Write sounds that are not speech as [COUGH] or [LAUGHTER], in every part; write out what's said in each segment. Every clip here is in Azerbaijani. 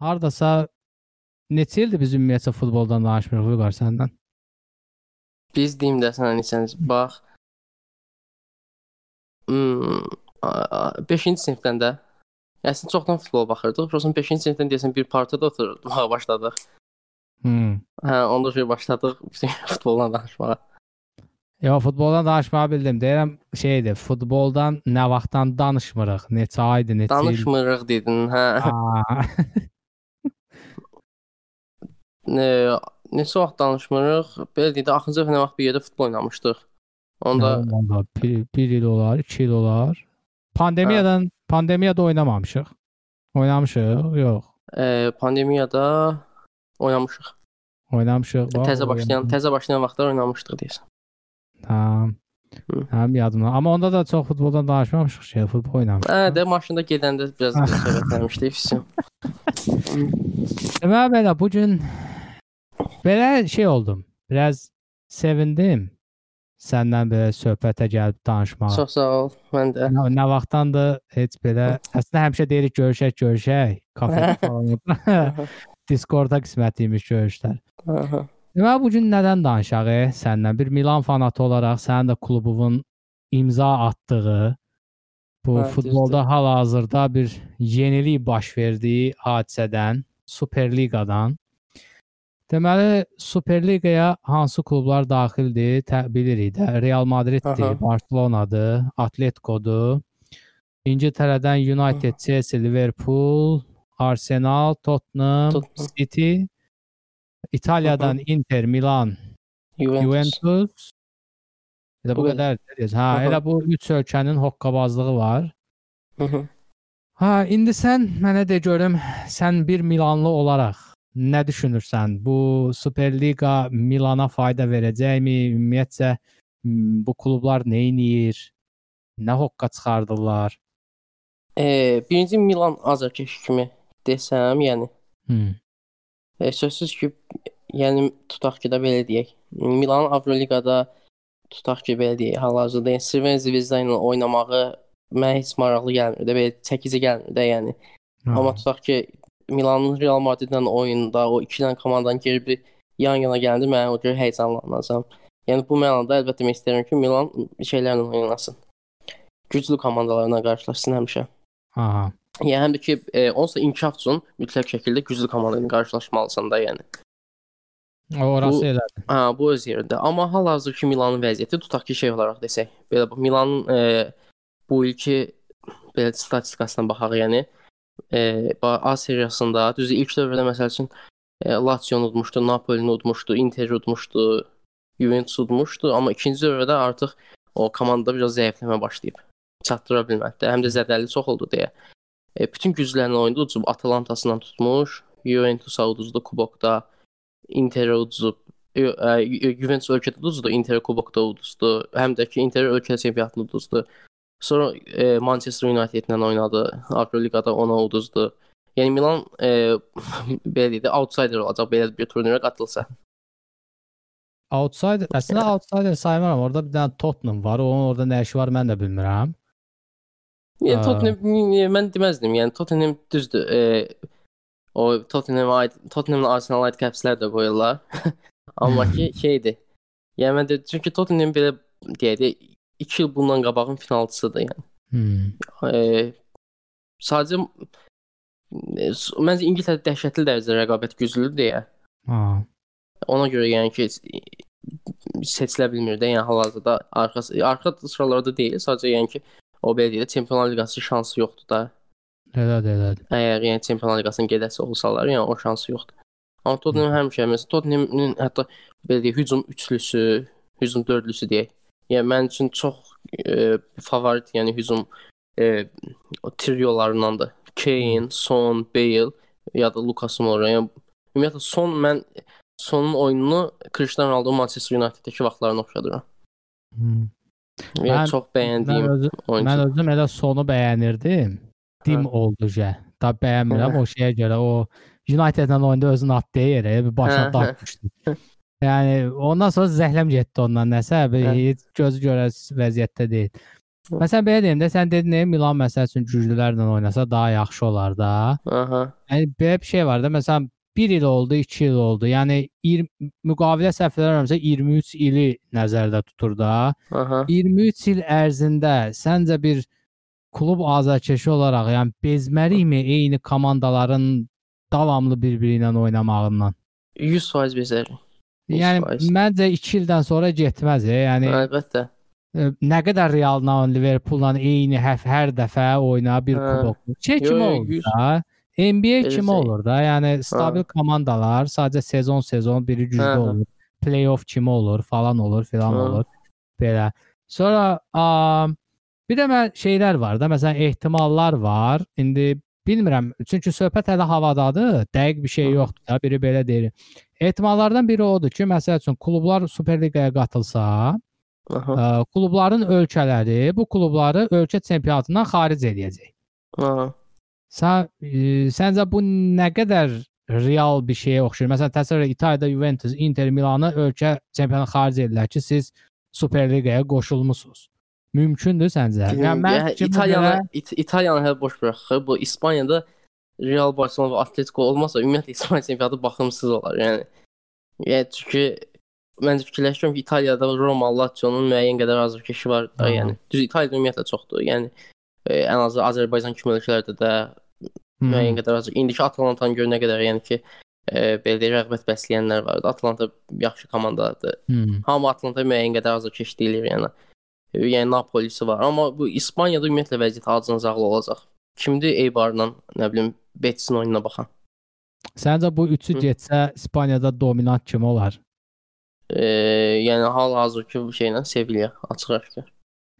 hardasa neçə ildir biz ümumiyyətlə futboldan danışmırıq Vüqar səndən? Biz deyim də sənə neçəniz. Bax. Hmm, 5-ci sinifdən də Əslində çoxdan futbol baxırdıq. Prosta 5-ci sinifdən deyəsən bir partada oturduq, [LAUGHS] başladıq. Hmm. Hə, onda şey başladıq [LAUGHS] futboldan danışmağa. Yox, futboldan danışmağı bildim. Deyirəm şeydir, futboldan nə vaxtdan danışmırıq? Neçə aydır, neçə il? Danışmırıq dedin, hə. [LAUGHS] Neçə vaxt danışmırıq? Belə deyək də axırıncı dəfə nə vaxt bir yerdə futbol oynamışdıq. Onda Onda bir, bir il olar, iki il olar. Pandemiyadan, pandemiyada oynamamışıq. Oynamışıq? Yox. e, pandemiyada oynamışıq. Oynamışıq. bax, Təzə başlayan, oynamışıq. təzə başlayan vaxtlar oynamışdıq deyəsən. Tamam. Hı. Həm yadımda. Amma onda da çox futboldan danışmamışıq şey, futbol oynamışıq. Hə, də maşında gedəndə biraz söhbətləmişdik. [LAUGHS] Füsun. Deməli belə bu gün belə şey oldum. Biraz sevindim. Səndən belə söhbətə gəlib danışmağa. Çox sağ ol. Mən də. Nə, nə vaxtdandır heç belə əslində həmişə deyirik görüşək, görüşək, kafedə falan. [LAUGHS] Discord-da qismət imiş görüşlər. Aha. Deməli bu gün nədən danışaq? e? Səndən bir Milan fanatı olaraq sənin də klubunun imza atdığı bu Hə, futbolda hal-hazırda bir yenilik baş verdiyi hadisədən, Superliqadan. Deməli Superliqaya hansı klublar daxildir? Bilirik də. Real Madriddir. Barcelonadır, Atleticodur. İngiltərədən United, Chelsea, Liverpool, Arsenal, Tottenham, Tottenham. City. İtaliyadan Inter, Milan, Juventus. Juventus. Elə bu qədər. Hə, Aha. elə bu üç ölkənin hoqqabazlığı var. Hı -hı. Ha, indi sən mənə de görüm, sən bir Milanlı olaraq nə düşünürsən? Bu Superliqa Milana fayda verəcəkmi? Ümumiyyətcə bu klublar nə edir? Nə hoqqa çıxardırlar? E, birinci Milan azarkeş kimi desəm, yəni Hmm. E, sözsüz ki, yəni tutaq ki də belə deyək. Milan Avroliqada tutaq ki belə deyək, hal-hazırda yəni Sirven Zvezda ilə oynamağı mənə heç maraqlı gəlmir də, belə çəkici gəlmir də, yəni. Ha. Amma tutaq ki Milanın Real Madridlə oyunda o iki dənə komandanın geri bir yan-yana gələndə mən o görə həyəcanlanacağam. Yəni bu mənada əlbəttə mən istəyirəm ki, Milan şeylərlə oynasın. Güclü komandalarla qarşılaşsın həmişə. Aha. Yəni həm də ki, e, onsuz da inkişaf üçün mütləq şəkildə güclü komanda ilə qarşılaşmalısan da, yəni. Orası Bu- elədir. Hə, bu öz yerində. Amma hal-hazırki Milanın vəziyyəti tutaq ki, şey olaraq desək, belə bu Milanın e, bu ilki belə statistikasına baxaq, yəni e, A seriyasında düzdür ilk dövrdə məsəl üçün e, Lazio udmuşdu, Napoli udmuşdu, Inter udmuşdu, Juventus udmuşdu, amma ikinci dövrdə artıq o komanda biraz zəifləmə başlayıb. Çatdıra bilmədi. Həm də zədəli çox oldu deyə. E, bütün güclərini oyunda uduzub Atalantasından tutmuş, Juventus-a uduzdu kubokda, Inter uduzub, Ju- Ju- Juventus ölkədə uduzdu, Inter kubokda uduzdu. Həm də ki Inter ölkə çempionatını uduzdu. Sonra e, Manchester United-lə oynadı. Avroliqada ona uduzdu. Yəni Milan e, [LAUGHS] belə deyək outsider olacaq belə bir turnirə qatılsa. Outsider, əslində outsider saymaram. Orada bir dənə Tottenham var. Onun orada nə işi var mən də bilmirəm. Yəni. Tottenham mən deməzdim. Yəni Tottenham düzdür. E, o Tottenham aid Tottenhamla Arsenal aid kəpslər də qoyurlar. Amma ki şeydir. Yəni mən də çünki Tottenham belə deyək də 2 il bundan qabağın finalçısıdır yəni. Hmm. E, sadəcə e, məncə İngiltərə dəhşətli dərəcədə rəqabət güclüdür deyə. Ha. Ona görə yəni ki seçilə bilmir də, yəni hal-hazırda arxa arxa sıralarda deyil, sadəcə yəni ki o belə deyək də Çempionlar Liqası şansı yoxdur da. Elədir, elədir. Əgər yəni Çempionlar Liqasının gedəsi olsalar, yəni o şansı yoxdur. Amma Tottenham həmişə məsələn Tottenhamın hətta belə deyək hücum üçlüsü, hücum dördlüsü deyək. Yəni mən üçün çox e, favorit, yəni hücum e, o triolarındandır. Kane, Son, Bale ya da Lucas Moura. Yəni ümumiyyətlə Son mən Sonun oyununu Cristiano Ronaldo Manchester United-dəki vaxtlarına oxşadıram. Hmm. Mən- çox Mən, bəyəndiyim özüm, oyuncu. mən özüm elə sonu bəyənirdim. Dim Hə. oldu cə. Da bəyənmirəm Hə. o şeyə görə o United-lə oyunda özünü atdığı yerə bir başa Hə, dartmışdı. Yəni ondan sonra zəhləm getdi ondan nəsə bir heç gözü görəs vəziyyətdə deyil. Məsələn belə deyim də sən dedin Milan məsəl üçün güclülərlə oynasa daha yaxşı olar da. Aha. Yəni belə bir şey var da. Məsələn 1 il oldu, 2 il oldu. Yəni 20 müqavilə səhv eləmirəmsə 23 ili nəzərdə tutur da. Aha. 23 il ərzində səncə bir klub azarkeşi olaraq, yəni bezməliyikmi eyni komandaların davamlı bir-biri ilə oynamağından? 100% bezərik. Yəni 100%. məncə 2 ildən sonra getməz. e. Yəni Əlbəttə. e, nə qədər Real'la, Liverpool'la eyni həf hər dəfə oyna bir Hə. kubok. Olur yüz- da. NBA Elə kimi şey. olur da. Yəni stabil komandalar sadəcə sezon sezon biri güclü Hə, olur. Playoff kimi olur, falan olur, filan Hə. olur. Belə. Sonra a, bir də mən şeylər var da, məsələn ehtimallar var. İndi bilmirəm, çünki söhbət hələ havadadır. Dəqiq bir şey yoxdur da. Biri belə deyir. Ehtimallardan biri odur ki, məsəl üçün klublar Superliqaya qatılsa, Aha. ə, klubların ölkələri bu klubları ölkə çempionatından xaric edəcək. Aha. Sən ə, səncə bu nə qədər real bir şeyə oxşayır? Məsələn, təsəvvür et İtaliyada Juventus, Inter Milanı ölkə çempionatı xaric edirlər ki, siz Superliqaya qoşulmusunuz. Mümkündür səncə? Yəni mən İtaliyanı İt İtaliyanı hələ boş buraxır. Bu İspaniyada Real Barcelona və Atletico olmasa ümumiyyətlə İspaniya çempionatı baxımsız olar. Yəni yəni çünki mən fikirləşirəm ki, İtaliyada Roma, Lazio-nun müəyyən qədər azarkeşi var da, Aha. yəni. Düz İtaliyada ümumiyyətlə çoxdur. Yəni e, ən azı Azərbaycan kimi ölkələrdə də Hmm. müəyyən qədər azar. İndiki Atalantanın görə nə qədər yəni ki, e, belə deyək, rəğbət bəsləyənlər var. Atalanta yaxşı komandadır. Hmm. Hamı Atlanta müəyyən qədər azarkeş deyilir yəni. E, Yəni Napolisi var. Amma bu İspaniyada ümumiyyətlə vəziyyət acınacaqlı olacaq. Kimdir Eibarla, nə bilim, Betis'in oyununa baxan. Səncə bu üçü Hı. getsə İspaniyada dominant kim olar? E, yəni hal-hazırki şeylə Sevilla açıq-aşkar.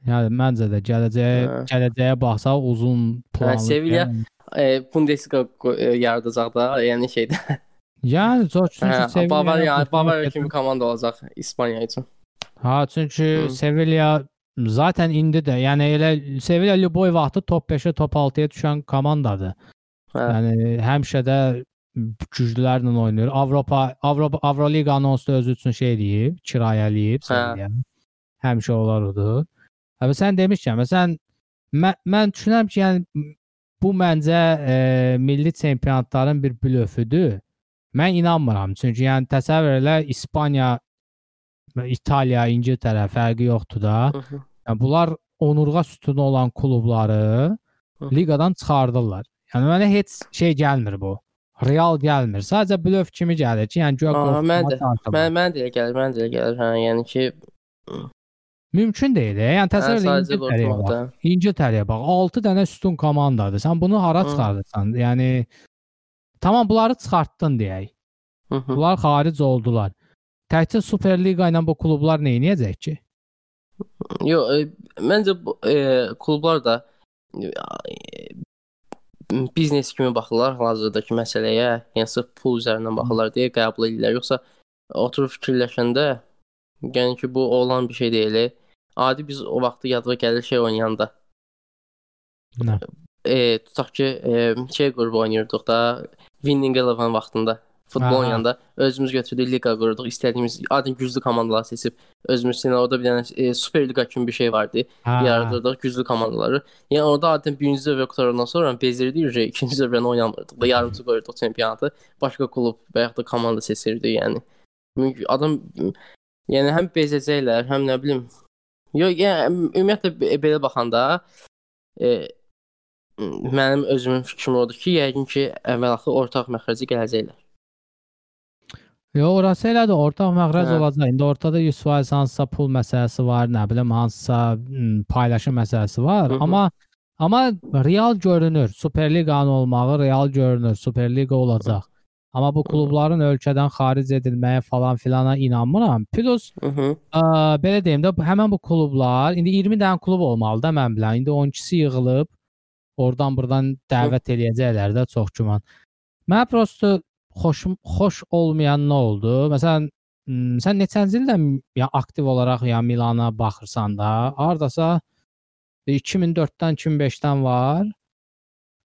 Yəni məncə də gələcəyə Hə. gələcəyə baxsaq uzun planlı. Sevilla- yəni- E, Bundesliga e, yaradacaq da, yəni şeydə. [LAUGHS] Yəni çox çünki Hə, Sevilla qoşulmaq Bavariya gətirib- kimi komanda olacaq İspaniya üçün. Ha, çünki Hı. Sevilla zaten indi də, yəni elə Sevilla Luboy vaxtı top 5-ə, top 6-ya düşən komandadır. Hə. Yəni həmişə də güclülərlə oynayır. Avropa Avropa Avroliqanın onsuz da özü üçün şey eləyib, kirayə eləyib Sevilla. Həmişə onlar odur. Hətta sən demişkən, məsələn mən, mən düşünürəm ki, yəni bu məncə e, milli çempionatların bir blöfüdür. Mən inanmıram. Çünki yəni təsəvvür elə İspaniya, İtaliya, İngiltərə fərqi yoxdur da. Yəni bunlar onurğa sütunu olan klubları liqadan çıxardırlar. Yəni mənə heç şey gəlmir bu. Real gəlmir. Sadəcə blöf kimi gəlir ki, yəni güya Aha, qorxutmağa mən də-. Mən mən də elə gəlir, mən də elə gəlir. Hə, yəni ki, Mümkün deyil. Yəni hə, təsəvvür edin sadəcə İngiltərəyə bax. İngiltərəyə bax. 6 dənə üstün komandadır. Sən bunu hara çıxardırsan? Yəni tamam bunları çıxartdın deyək. Hı -hı. Bunlar xaric oldular. Təkcə Superliqa ilə bu klublar nə edəcək ki? Yo, e, məncə bu e, klublar da e, biznes kimi baxırlar hazırdakı məsələyə. Yəni sırf pul üzərindən baxırlar deyə qəbul edirlər. Yoxsa oturub fikirləşəndə yəni ki, bu olan bir şey deyil. Adi biz o vaxtı yadıma gəlir şey oynayanda. Nə? E, tutaq ki, e, şey qrupu oynayırdıq da Winning Eleven vaxtında. Futbol Aha. oynayanda özümüz götürdük, liqa qurduq, istədiyimiz adın güclü komandalar seçib özümüz üçün orada bir dənə e, Super Liqa kimi bir şey vardı. Hə, Yaradırdıq güclü komandaları. Yəni orada adətən birinci dövrə qutarandan sonra bezirdik, ki, ikinci dövrəni oynamırdıq da yarımçı qoyurduq çempionatı. Başqa klub və yaxud da komanda seçirdik, yəni. Adam yəni həm bezəcəklər, həm nə bilim. Yox, yəni ümumiyyətlə be- belə baxanda e, mənim özümün fikrim odur ki, yəqin ki, əvvəl axır ortaq məxrəcə gələcəklər. Yo, orası elədir, ortaq məxrəc Hə. olacaq. İndi ortada 100% hansısa pul məsələsi var, nə bilim hansısa paylaşım məsələsi var, Hı -hı. amma amma real görünür. Superliqanın olmağı real görünür. Superliqa olacaq. Amma bu klubların ölkədən xaric edilməyə falan filana inanmıram. Plus Hı -hı. ə, belə deyim də həmin bu klublar indi 20 dənə klub olmalı da mən bilən. İndi 12-si yığılıb oradan buradan dəvət eləyəcəklər də çox güman. Mən prosto xoşum xoş olmayan nə oldu? Məsələn, sən neçənci ildən ya aktiv olaraq ya Milana baxırsan da, hardasa 2004-dən 2005-dən var.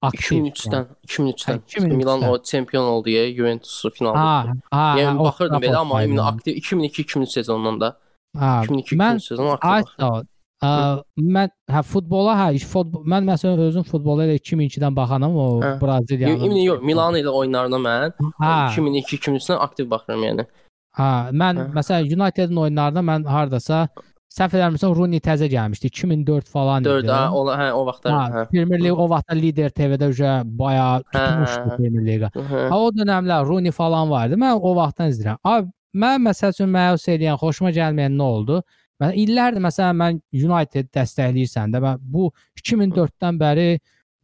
Aktiv. 2003-dən, 2003-dən. Hə, 2003-dən. Milan o çempion oldu ya, Juventus finalda. Ha, ha, Yəni o baxırdım belə amma ümumi aktiv 2002-2003 sezonundan da. Ha, 2002-2003 mən sezonu aktiv. Ə, mən hə futbola hə futbol mən məsələn özüm futbola elə 2002-dən baxanam o Hə. Braziliyanın. Yox, yox, Milan ilə oyunlarına mən Hə. 2002-2003-dən aktiv baxıram yəni. Hə, mən Hə. məsələn United-in oyunlarında mən hardasa səhv eləmirəmsəm Rooney təzə gəlmişdi. 2004 falan 4 idi. hə, ola hə o vaxtlar Hə, hə. Premier Lig o vaxtda Lider TV-də uje bayağı Hə, hə, tutmuşdu hə. Premier Liqa. Hə. Ha o dönəmlər Rooney falan vardı. Mən o vaxtdan izləyirəm. Abi mən məsəl üçün məyus eləyən, xoşuma gəlməyən nə oldu? Mən illərdir məsələn mən United dəstəkləyirsən də mən bu 2004-dən bəri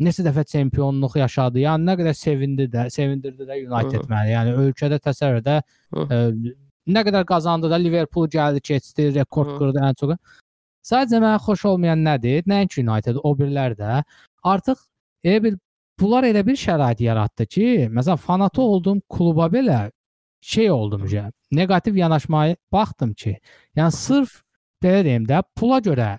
neçə dəfə çempionluq yaşadı. Yəni nə qədər sevindi də, sevindirdi də United məni. Yəni ölkədə təsəvvür də Hı. ə, nə qədər qazandı da Liverpool gəldi, keçdi, rekord Hı. qırdı ən çox. Sadəcə mənə xoş olmayan nədir? Nəinki United, o birlər də artıq elə bir bunlar elə bir şərait yaratdı ki, məsələn fanatı olduğum kluba belə şey oldum ki, neqativ yanaşmaya baxdım ki, yəni sırf belə deyim də pula görə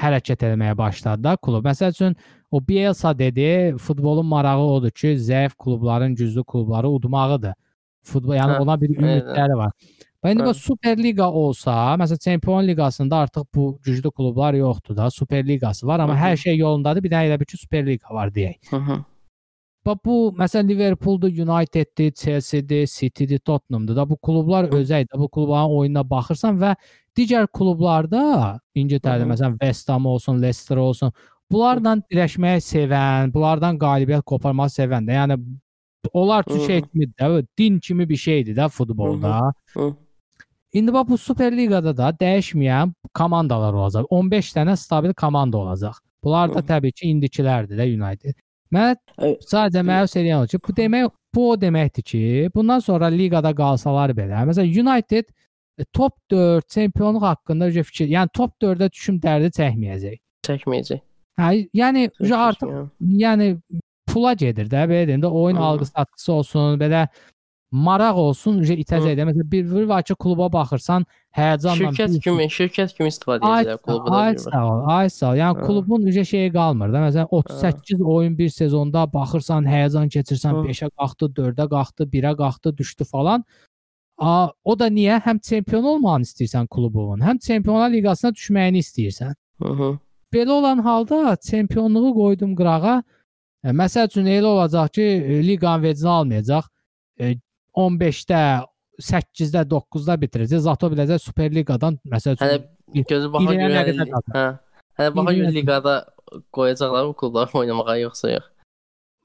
hərəkət etməyə başladı da klub. Məsəl üçün o Bielsa dedi, futbolun marağı odur ki, zəif klubların güclü klubları udmağıdır. Futbol yəni Hə, ona bir ümidləri var. Və indi Hə. bu Super Liqa olsa, məsələn Çempion Liqasında artıq bu güclü klublar yoxdur da, Super Liqası var, amma Hı hı. hər şey yolundadır. Bir dənə elə bir ki Super Liqa var deyək. Hı -hı. Bax bu məsələn Liverpooldur, Uniteddir, Chelsea-dir, City-dir, Tottenhamdır da bu klublar özəldir. Bu klubların oyununa baxırsan və digər klublarda İngiltərədə məsələn West Ham olsun, Leicester olsun, bunlarla dirəşməyi sevən, bunlardan qalibiyyət qoparmağı sevən də. Yəni onlar üçün Hı şey hı. kimi də, din kimi bir şeydir də futbolda. Hı. İndi bax bu Super Liqada da dəyişməyən komandalar olacaq. 15 dənə stabil komanda olacaq. Bunlar da Hı. təbii ki, indikilərdir də United. Mən sadəcə məyus o ki, bu demək bu o deməkdir ki, bundan sonra liqada qalsalar belə, məsələn United e, top 4 çempionluq haqqında öcə fikir, yəni top 4-ə düşüm dərdi çəkməyəcək. çəkməyəcək. Hə, yəni artıq Yəni. Pula gedir də belə deyim də oyun Hı. algı satqısı olsun, belə maraq olsun, öcə itəcək də. Məsələn bir bir var ki, kluba baxırsan, həyəcanla Şirkət bir- kimi, şirkət kimi istifadə edirlər klubu da. ay sağ ol, ay sağ ol. Yəni Hə. klubun ücə şeyi qalmır da. Məsələn 38 oyun bir sezonda baxırsan, həyəcan keçirsən, Hə. 5-ə qalxdı, 4-ə qalxdı, 1-ə qalxdı, düşdü falan. A, o da niyə? Həm çempion olmağını istəyirsən klubun, həm Çempionlar Liqasına düşməyini istəyirsən. Hı -hı. Belə olan halda çempionluğu qoydum qırağa. E, məsəl üçün elə olacaq ki, e, liqanın vecini almayacaq. E, 15-də, 8-də, 9-da bitirəcək. Zato biləcək Super Liqadan məsəl üçün Hələ gözü baxa görə hə. Hələ baxa görə liqada qoyacaqlar bu klublar oynamağa yoxsa yox.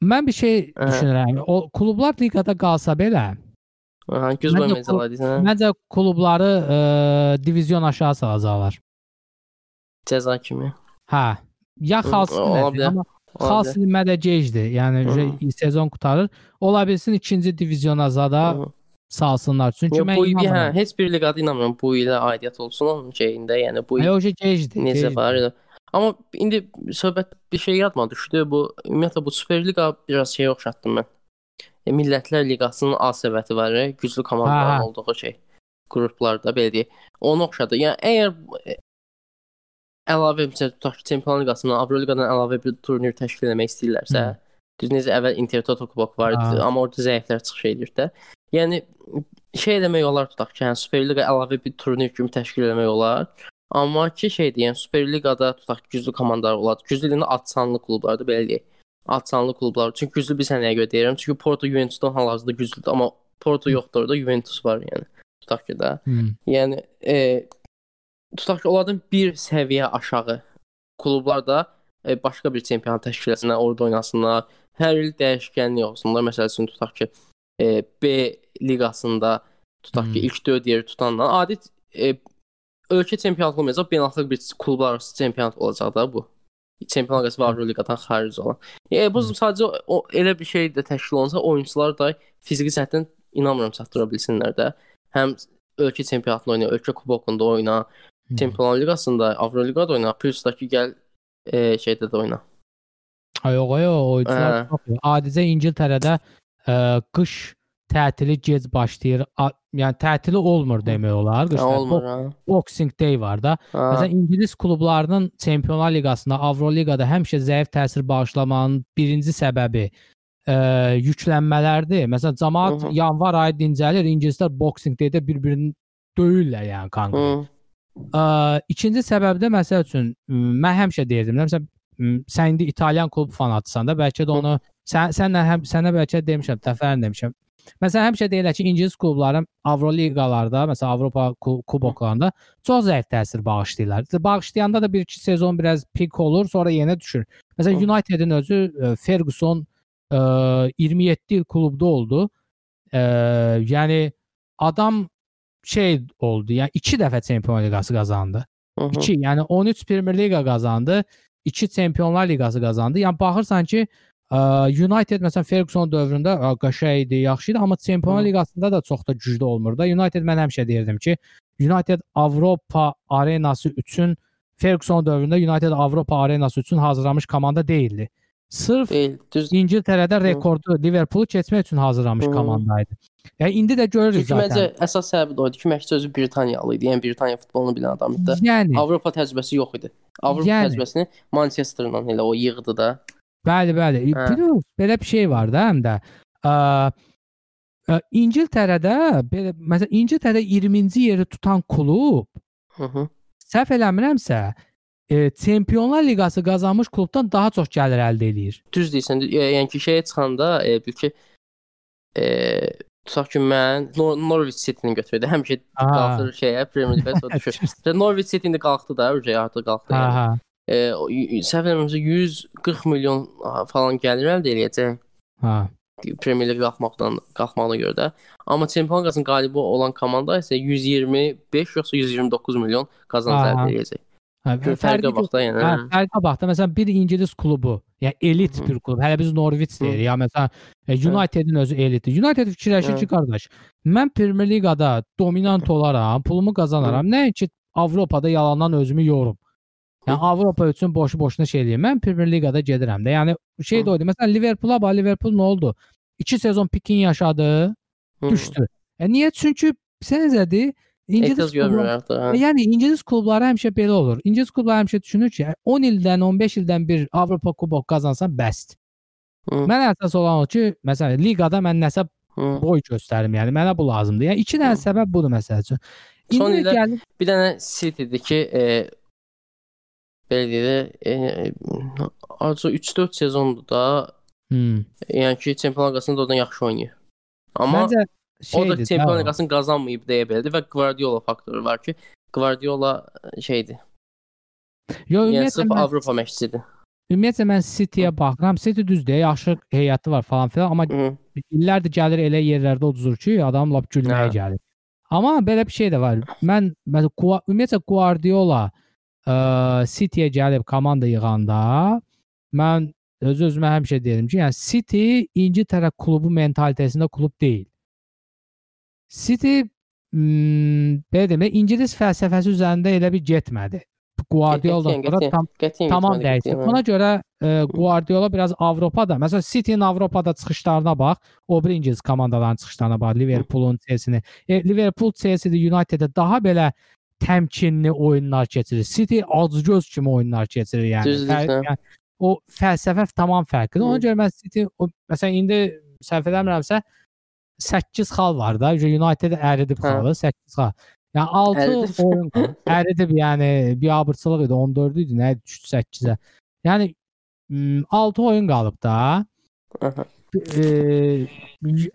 Mən bir şey Hə. düşünürəm. O klublar liqada qalsa belə, Aha, göz qoymayacaqlar deyirsən. hə? məncə klubları ə, divizyon aşağı salacaqlar. Cəza kimi. Hə. Ya ola nədir, amma Ola Xals bilər. ilmədə gecdir. Yəni Hı. sezon qutarır. Ola bilsin ikinci divizyona zada salsınlar. Çünki Yox, mən bu il hə, inanmıram. heç bir liqada inanmıram bu ilə aidiyyət olsun onun şeyində, yəni bu il o şey gecdir. necə gecdir. var. Amma indi söhbət bir şey yadıma düşdü. Bu ümumiyyətlə bu Super Liqa biraz şey oxşatdım mən. E, Millətlər Liqasının A səviyyəti var, e, güclü komandaların Hə, hə. olduğu şey. Qruplarda belə deyək. Onu oxşadı. Yəni əgər əlavə məsəl tutaq ki, Çempionlar Liqasından, Avroliqadan əlavə bir turnir təşkil etmək istəyirlərsə, Hı. düz necə əvvəl Intertoto Kubok var idi, amma orada zəiflər çıxış edir də. Yəni şey eləmək olar tutaq ki, yəni Super Liqa əlavə bir turnir kimi təşkil etmək olar. Amma ki şeydir, yəni Super Liqada tutaq ki, güclü komandalar olar. Güclü deyəndə adsanlı klublardır, belə deyək. Adsanlı klublar. Çünki güclü bir sənəyə görə deyirəm. Çünki Porto Juventusdan hal-hazırda güclüdür, amma Porto yoxdur orada, Juventus var yəni. Tutaq ki də. Hı. Yəni e, tutaq ki, onlardan bir səviyyə aşağı klublar da e, başqa bir çempionat təşkil etsinlər, orada oynasınlar. Hər il dəyişkənlik olsunlar. Məsəl üçün tutaq ki, e, B liqasında tutaq ki, Hmm. ilk 4 yeri tutandan adi e, ölkə çempionatı olmayacaq, beynəlxalq bir klublar arası çempionat olacaq da bu. Çempionlar Liqası və Avroliqadan xaric olan. Yəni bu Hmm. sadəcə o, elə bir şey də təşkil olunsa, oyunçular da fiziki cəhətdən inanmıram çatdıra bilsinlər də. Həm ölkə çempionatında oyna, ölkə kubokunda oyna. Çempionlar Liqasında, Avroliqada oyna, plus da ki gəl e, şeydə də oyna. Ay yox, yox, oyunçular Hə. çox. Adicə İngiltərədə ə, qış tətili gec başlayır. A, yəni tətili olmur demək olar. Hə, Qışda olmur Bo-. Boxing Day var da. Ha. Məsələn İngilis klublarının Çempionlar Liqasında, Avroliqada həmişə zəif təsir bağışlamanın birinci səbəbi ə, yüklənmələrdir. Məsələn, cəmaət yanvar ayı dincəlir, ingilislər Boxing Day-də bir-birini döyürlər yəni konkret. Ə, ikinci səbəb də məsəl üçün mən həmişə deyirdim, məsələn sən indi İtalyan klub fanatısan da, bəlkə də onu sən sənlə həm sənə bəlkə demişəm, dəfələrlə demişəm. Məsələn həmişə deyirlər ki, ingilis klubları Avroliqalarda, məsələn Avropa ku- kuboklarında çox zəif təsir bağışlayırlar. Bağışlayanda da 1-2 sezon biraz pik olur, sonra yenə düşür. Məsələn. United-in özü ə, Ferguson ə, 27 il klubda oldu. Ə, yəni adam şey oldu. Yəni 2 dəfə Çempionlar Liqası qazandı. Hı -hı. 2, yəni 13 Premier Liqa qazandı, 2 Çempionlar Liqası qazandı. Yəni baxırsan ki, United məsələn Ferguson dövründə qəşəng idi, yaxşı idi, amma Çempionlar Hı. Liqasında da çox da güclü olmur da. United mən həmişə deyirdim ki, United Avropa arenası üçün Ferguson dövründə United Avropa arenası üçün hazırlanmış komanda deyildi. Sırf Deyil, düz. İngiltərədə rekordu Liverpoolu keçmək üçün hazırlanmış Hı. komandaydı. Yəni indi də görürük Çünki məncə zaten. əsas səbəbi də o idi ki, məşqçi özü Britaniyalı idi. Yəni Britaniya futbolunu bilən adam idi. Yəni Avropa təcrübəsi yox idi. Avropa Yəni. təcrübəsini Manchesterla elə o yığdı da. Bəli, bəli. Hə. Bilirsiniz, belə bir şey var da həm də. Ə, ə, İngiltərədə belə məsələn İngiltərədə 20-ci yeri tutan klub Hı -hı. səhv eləmirəmsə, e, Çempionlar Liqası qazanmış klubdan daha çox gəlir əldə eləyir. Düz deyirsən. e, Yəni ki, şeyə çıxanda e, bil ki e, tutaq ki, mən Nor Norwich City-ni götürəndə həmişə Aha. qalxır şeyə Premier League sonra [LAUGHS] düşür. Norwich City indi qalxdı da, öcə artıq qalxdı. Yəni. hə. E, o y- y- səhv eləmirəmsə 140 milyon aha, falan gəlir əldə eləyəcək. Hə. Premier League qalxmaqdan qalxmağına görə də. Amma Çempionlar Liqasının qalibi olan komanda isə 125 yoxsa 129 milyon qazanc Aha. əldə edəcək. Hə, Gör fərqə bax da yəni. Hə, fərqə bax da məsələn bir ingilis klubu, yəni elit Hı -hı. bir klub. Hələ biz Norwich deyirik. Ya məsələn e, United-in özü elitdir. United fikirləşir Hə. ki, qardaş, mən Premier Liqada dominant olaram, pulumu qazanaram. Nəinki Avropada yalandan özümü yorum. Yəni Avropa üçün boşu-boşuna şey eləyim. Mən Premier Liqada gedirəm də. Yəni şey də Hı. oydu. Məsələn Liverpool-a bax, Liverpool nə oldu? 2 sezon pikin yaşadı, Hı. düşdü. E niyə? Çünki sən nədir? İngilis Etiraz görmür klubları artıq. E. Yəni ingilis klubları həmişə belə olur. İngilis klubları həmişə düşünür ki, 10 ildən, 15 ildən bir Avropa kubok qazansan bəsdir. Hı. Mən əsas olan o ki, məsələn, liqada mən nəsə Hı. boy göstərim, yəni mənə bu lazımdır. Yəni iki dənə Hı. səbəb budur məsəl üçün. Son İndi illər- gəlir Bir dənə City-dir ki, e, belə deyək, e, azca 3-4 sezondur da, hmm. yəni ki, Çempionlar Liqasında da yaxşı oynayır. Amma Məncə o da şeydir. Çempionlar Liqasını qazanmayıb deyə bilərdi və Guardiola faktoru var ki, Guardiola şeydir. Yo, Yəni sırf mən, Avropa məşqçisidir. ümumiyyətlə mən City-yə baxıram. City düzdür, yaxşı heyəti var falan filan, amma Hı. illərdir gəlir elə yerlərdə uduzur ki, adam lap gülməyə Hə. gəlir. Amma belə bir şey də var. Mən məsələn Gua- ümumiyyətlə Guardiola ə, City-yə gəlib komanda yığanda mən öz özümə həmişə deyirəm ki, yəni City İngiltərə klubu mentalitəsində klub deyil. City belə demək, İngilis fəlsəfəsi üzərində elə bir getmədi. Guardiola qətiyyən, tam qətiyyən tamam dəyişdi. Ona görə e, Guardiola biraz Avropada, məsələn City-nin Avropada çıxışlarına bax, o bir ingilis komandaların çıxışlarına bax, Liverpoolun, Chelsea-ni. E, Liverpool, Chelsea-də United-də daha belə təmkinli oyunlar keçirir. City acgöz kimi oyunlar keçirir yəni. Düzdür, yəni o fəlsəfə tamam fərqlidir. Ona görə mən City o, məsələn indi səhv eləmirəmsə 8 xal var da. United əridib Hə. xalı 8 xal. Yəni 6 Əridib. oyun [LAUGHS] əridib yəni bir abırçılıq idi 14 idi nə idi düşdü 8-ə. Yəni 6 oyun qalıb da. E,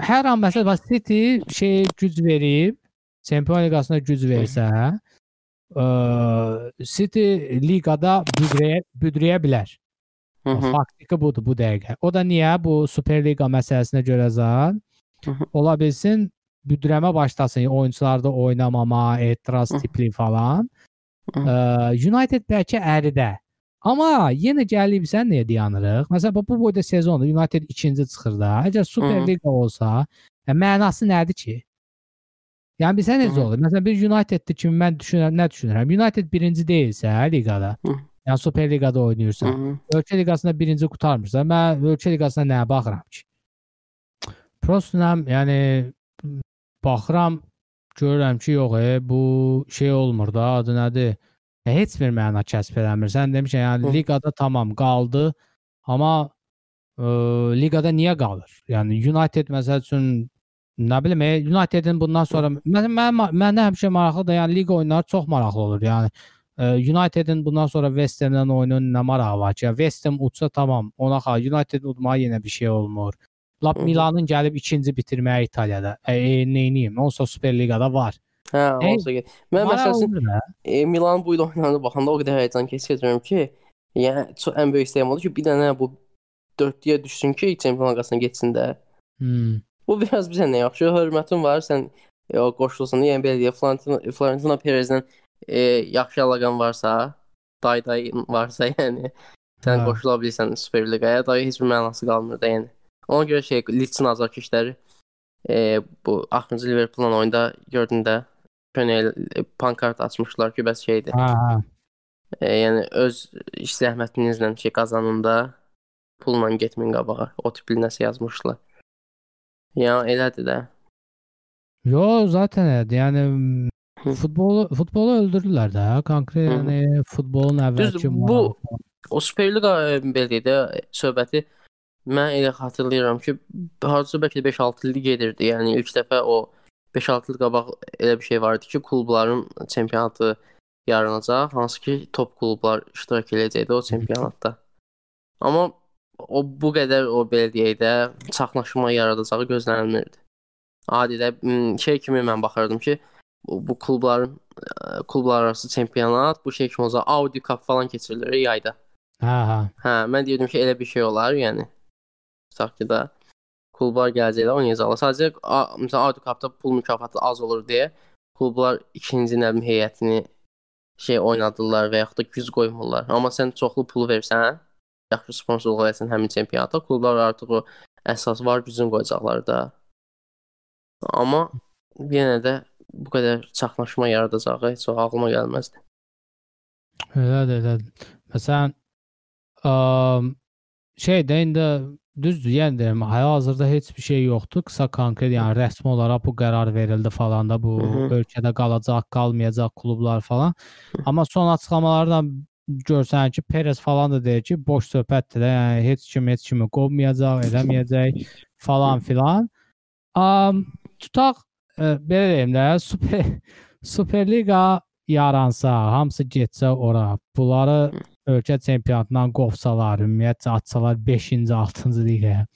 hər an məsələn City şey güc verib Çempionlar Liqasında güc versə, ə, City liqada büdrəyə büdrəyə bilər. Faktiki budur bu dəqiqə. O da niyə bu Super Liqa məsələsinə görə zən. Ola bilsin büdrəmə başlasın, oyunçularda oynamama, etiraz tipli falan. Ə, United bəlkə əridə. Amma yenə gəlib sən nəyə dayanırıq? Məsələn bu- boyda sezonda United ikinci çıxır da. Əgər Super. Liqa olsa, yəni mənası nədir ki? Yəni bizə necə olur? Məsələn bir United-də kimi mən düşünürəm, nə düşünürəm? United birinci deyilsə liqada, yəni Super Liqada Hı oynayırsa, -hı. ölkə liqasında birinci qutarmırsa, mən ölkə liqasına nəyə baxıram ki? Prostunam, yəni baxıram, görürəm ki, yox, e, bu şey olmur da, adı nədir? E, heç bir məna kəsb eləmir. Sən demişsən, yəni Hı. liqada tamam qaldı, amma ə, liqada niyə qalır? Yəni United məsəl üçün nə bilim, e, United-in bundan sonra mən mən mənə həmişə maraqlıdır. Yəni liqa oyunları çox maraqlı olur. Yəni e, United-in bundan sonra West Ham-dan oyunun nə marağı var ki? West Ham utsa tamam, ona xal. United udmağa yenə bir şey olmur. Lap. Milanın gəlib ikinci bitirməyi İtaliyada. E, e, neyniyim? Onsa Super Liqada var. Hə, Ey, olsa ki. Mən məsələn e, Milan bu il oynananda baxanda o qədər həyəcan keçirirəm ki, yəni çox ən böyük istəyim odur ki, bir dənə bu 4-yə düşsün ki, Çempionlar Liqasına getsin də. Hmm. Bu biraz bizə nə yaxşı hörmətin var, sən e, o qoşulsan, yəni belə deyə Florentino Florentino Perezlə e, yaxşı əlaqən varsa, day-day varsa, [LAUGHS] yəni sən Hə. qoşula bilirsən Super Liqaya, da heç bir mənası qalmır da yəni. Ona görə şey Leeds-in azarkeşləri e, bu axırıncı Liverpool-la oyunda gördün də Könel e, pankart açmışlar ki, bəs şeydir. Hə, hə. E, yəni öz iş zəhmətinizlə şey qazanında pulla getməyin qabağa. O tipli nəsə yazmışlar. Ya elədir də. Yo zaten. Yani Hı. futbolu futbolu ya kanka Hı. yani futbolun əvvəlki marağı bu o Super Liqa e, belə də söhbəti mən elə xatırlayıram ki, hardasa bəlkə də 5-6 il gedirdi. Yəni ilk dəfə o 5-6 il qabaq elə bir şey vardı ki, klubların çempionatı yaranacaq, hansı ki top klublar iştirak edəcəkdi o çempionatda. Amma o bu qədər o belə deyək də çaxnaşma yaradacağı gözlənilmirdi. Adidə şey kimi mən baxırdım ki, bu, bu klubların klublar arası çempionat bu şey kimi olacaq. Audi Cup falan keçirilir yayda. Hə, hə. Hə, mən deyirdim ki, elə bir şey olar, yəni. Tutaq ki də klublar gələcəklər, oynayacaqlar. Sadəcə məsələn Audi Cup-da pul mükafatı az olur deyə klublar ikinci nə bilim heyətini şey oynadırlar və yaxud da güc qoymurlar. Amma sən çoxlu pul versən, yaxşı sponsorluq etsən həmin çempionata, klublar artıq o əsas var gücünü qoyacaqlar da. Amma yenə də bu qədər çaxnaşma yaradacağı heç ağlıma gəlməzdi. Elədir, elədir. Məsələn, əm, şey də indi düzdür, yəni deyirəm, hal-hazırda heç bir şey yoxdur. Qısa konkret, yəni rəsmi olaraq bu qərar verildi falan da bu Hı -hı. ölkədə qalacaq, qalmayacaq klublar falan. Amma son açıqlamalardan görsən ki, Perez falan da deyir ki, boş söhbətdir də, yəni heç kim heç kimi qovmayacaq, eləməyəcək falan filan. Am tutaq e, belə deyim də, Super Super Liqa yaransa, hamısı getsə ora, bunları ölkə çempionatından qovsalar, ümumiyyətcə atsalar 5-ci, 6-cı liqaya.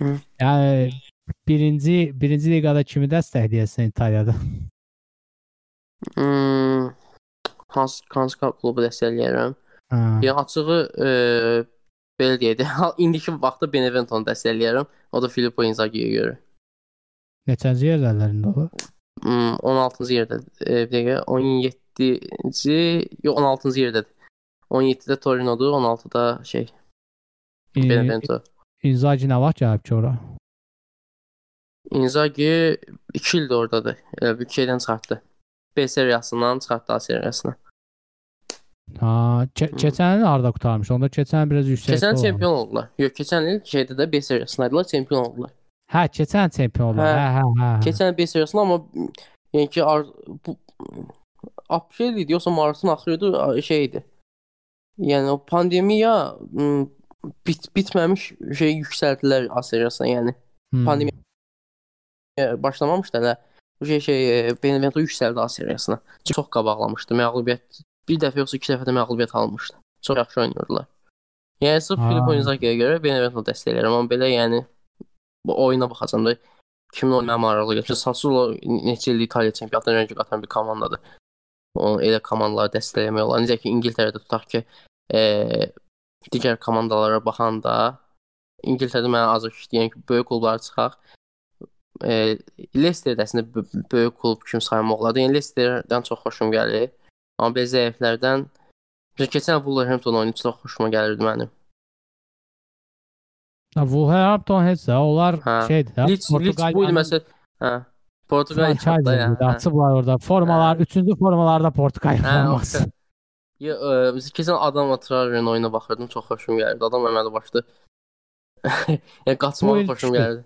Yəni birinci birinci liqada kimi dəstəkləyirsən İtaliyada? Hmm, hansı hansı klubu dəstəkləyirəm? Hə. Yəni açığı e, belə deyək də, indiki vaxtda Benevento-nu dəstəkləyirəm. O da Filippo Inzaghi'yə görə. Neçənci yerdələr indi o? Hmm, 16-cı yerdə. E, bir dəqiqə 17-ci, yox 16-cı yerdədir. 17-də Torino'dur, 16-da şey İ- Benevento. İnzaghi nə vaxt gəlib ki ora? Inzaghi 2 ildir ordadır. Elə bir şeydən çıxartdı. B seriyasından çıxartdı A seriyasına. Ha, ke keçən il harda qurtarmış? Onda keçən biraz yüksək. Keçən il çempion oldular. Yox, keçən il şeydə də B seriyasındaydılar, çempion oldular. Hə, keçən çempion oldular. Hə. Hə, hə, hə. Keçən B seriyasında amma yəni ki bu aprel idi, yoxsa martın axırı şey idi. Yəni o pandemiya bit bitməmiş şey yüksəldilər A seriyasına, yəni Hmm. pandemiya başlamamışdı hələ. Bu şey şey e, Benevento yüksəldi A seriyasına. Çox qabaqlamışdı. Məğlubiyyət bir dəfə yoxsa iki dəfə də məğlubiyyət almışdı. Çox yaxşı oynayırdılar. Yəni sırf Ha. Filippo Inzaghi'yə görə Benevento dəstəkləyirəm, amma belə yəni bu oyuna baxacam da kimin oynamaq maraqlı gəlir. Sassuolo neçə ildir İtaliya çempionatına rəng qatan bir komandadır. O elə komandaları dəstəkləmək olar. Necə ki İngiltərədə tutaq ki, e, digər komandalara baxanda İngiltərədə mənə azıq işləyən ki, böyük klublara çıxaq. E, Leicester də əslində böyük klub kimi saymaq olar. Yəni Leicesterdən çox xoşum gəlir. Amma belə zəiflərdən keçən Wolverhampton oyunu çox xoşuma gəlirdi mənim. Ha, Wolverhampton heç də onlar Hə. şeydir də. Leeds, Leeds bu il məsəl hə ya. idi. Açıblar orada. Formalar, 3-cü formalarda Portuqaliya Hə, forması. O- Ya, ə, biz keçən Adam Traore'nin oyuna baxırdım, çox xoşum gəlirdi. Adam əməli başdı. yəni il xoşum gəlirdi.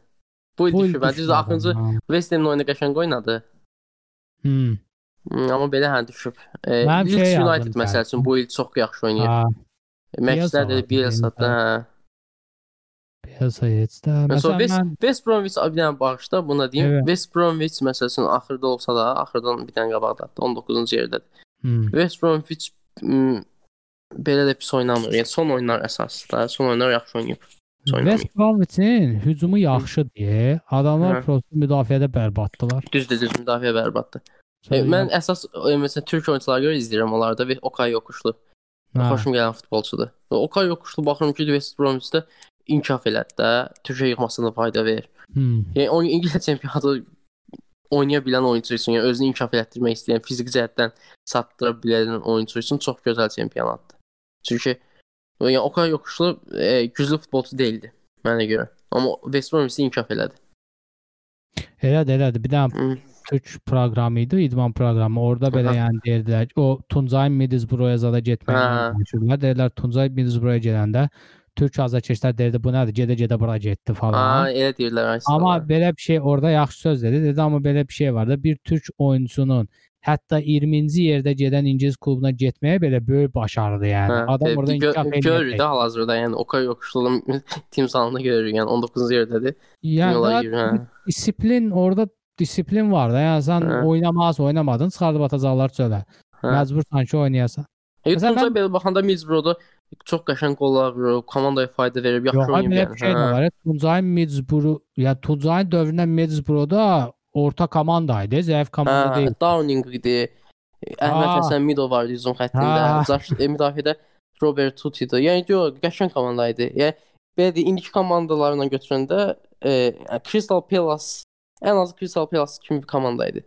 Bu il düşür. Bence düşdü axırıncı. West Ham'ın oyunu qəşəng oynadı. Hmm. Hmm, amma belə hə düşüb. E, şey Leeds yazdım United məsəl üçün bu il çox yaxşı oynayır. Ha, Məqsədlər Bielsa də var, Bielsa da, hə. Chelsea heç də. Məsələn, West, mən West Bromwich bir dənə bağışda buna deyim. Evet. West Bromwich məsələn axırda olsa da, axırdan bir dənə qabaqdadır. 19-cu yerdədir. hmm, West Bromwich belə də pis oynamır. Yəni son oyunlar əsasda, son oyunlar yaxşı oynayıb. West Bromwich'in hücumu yaxşıdır. Adamlar Hə. prosta müdafiədə bərbaddılar. Düzdür, düz müdafiə bərbaddır. E, mən əsas e, məsələn türk oyunçulara görə izləyirəm onlarda və Okay Yokuşlu. hə, Xoşum gələn futbolçudur. Və Okay Yokuşlu baxıram ki, West Bromwich-də inkişaf elədi də, Türkiyə yığmasına fayda verir. hmm, Yəni o İngiltərə [LAUGHS] çempionatı oynaya bilən oyunçu üçün, yəni özünü inkişaf etdirmək istəyən, fiziki cəhətdən satdıra bilən oyunçu üçün çox gözəl çempionatdır. Çünki yəni Okay Yokuşlu e, güclü futbolçu deyildi mənə görə. Amma West Bromwich inkişaf elədi. Elədir, elədir. Bir dənə Hı. Türk proqramı idi, idman proqramı. Orada belə Aha. yəni deyirdilər o Tuncay Middlesbrough-ya zada getməyi Hə. danışırlar. Deyirlər Tuncay Middlesbrough-ya gələndə Türk azarkeşlər deyirdi bu nədir? Gedə-gedə bura getdi falan. Ha, elə deyirlər aslında. Amma belə bir şey orada yaxşı söz dedi. Dedi amma belə bir şey var da bir türk oyunçunun hətta 20-ci yerdə gedən ingilis klubuna getməyə belə böyük başarıdır yəni. Hə, Adam e, orada gö- inkişaf görürük edir. də hal-hazırda, yəni Okay Yokuşlu'nun [LAUGHS] timsalını görürük. Yəni 19-cu yerdədir. Yəni Yola daha girir, hə. disiplin orada disiplin var da. Yəni sən Hə. oynamaz, oynamadın, çıxardıb atacaqlar çölə. Hə. Məcbursan ki, oynayasan. E, Məsələn, Tuncay mən- belə baxanda Middlesbrough-da çox qəşəng qollar vurur, komandaya fayda verir, yaxşı Yox, ay oynayır. belə bir şey var. Tuncay Middlesbrough, ya Tuncay dövründə Middlesbrough-da orta komanda idi, zəif komanda Hə, deyil. Downing idi. Əhməd. Həsən Mido var hücum xəttində. Zaş e, müdafiədə Robert Tuti idi. Yəni yox, qəşəng komanda idi. Yəni belə deyim, indiki komandalarla götürəndə e, Crystal Palace ən azı Crystal Palace kimi bir komanda idi.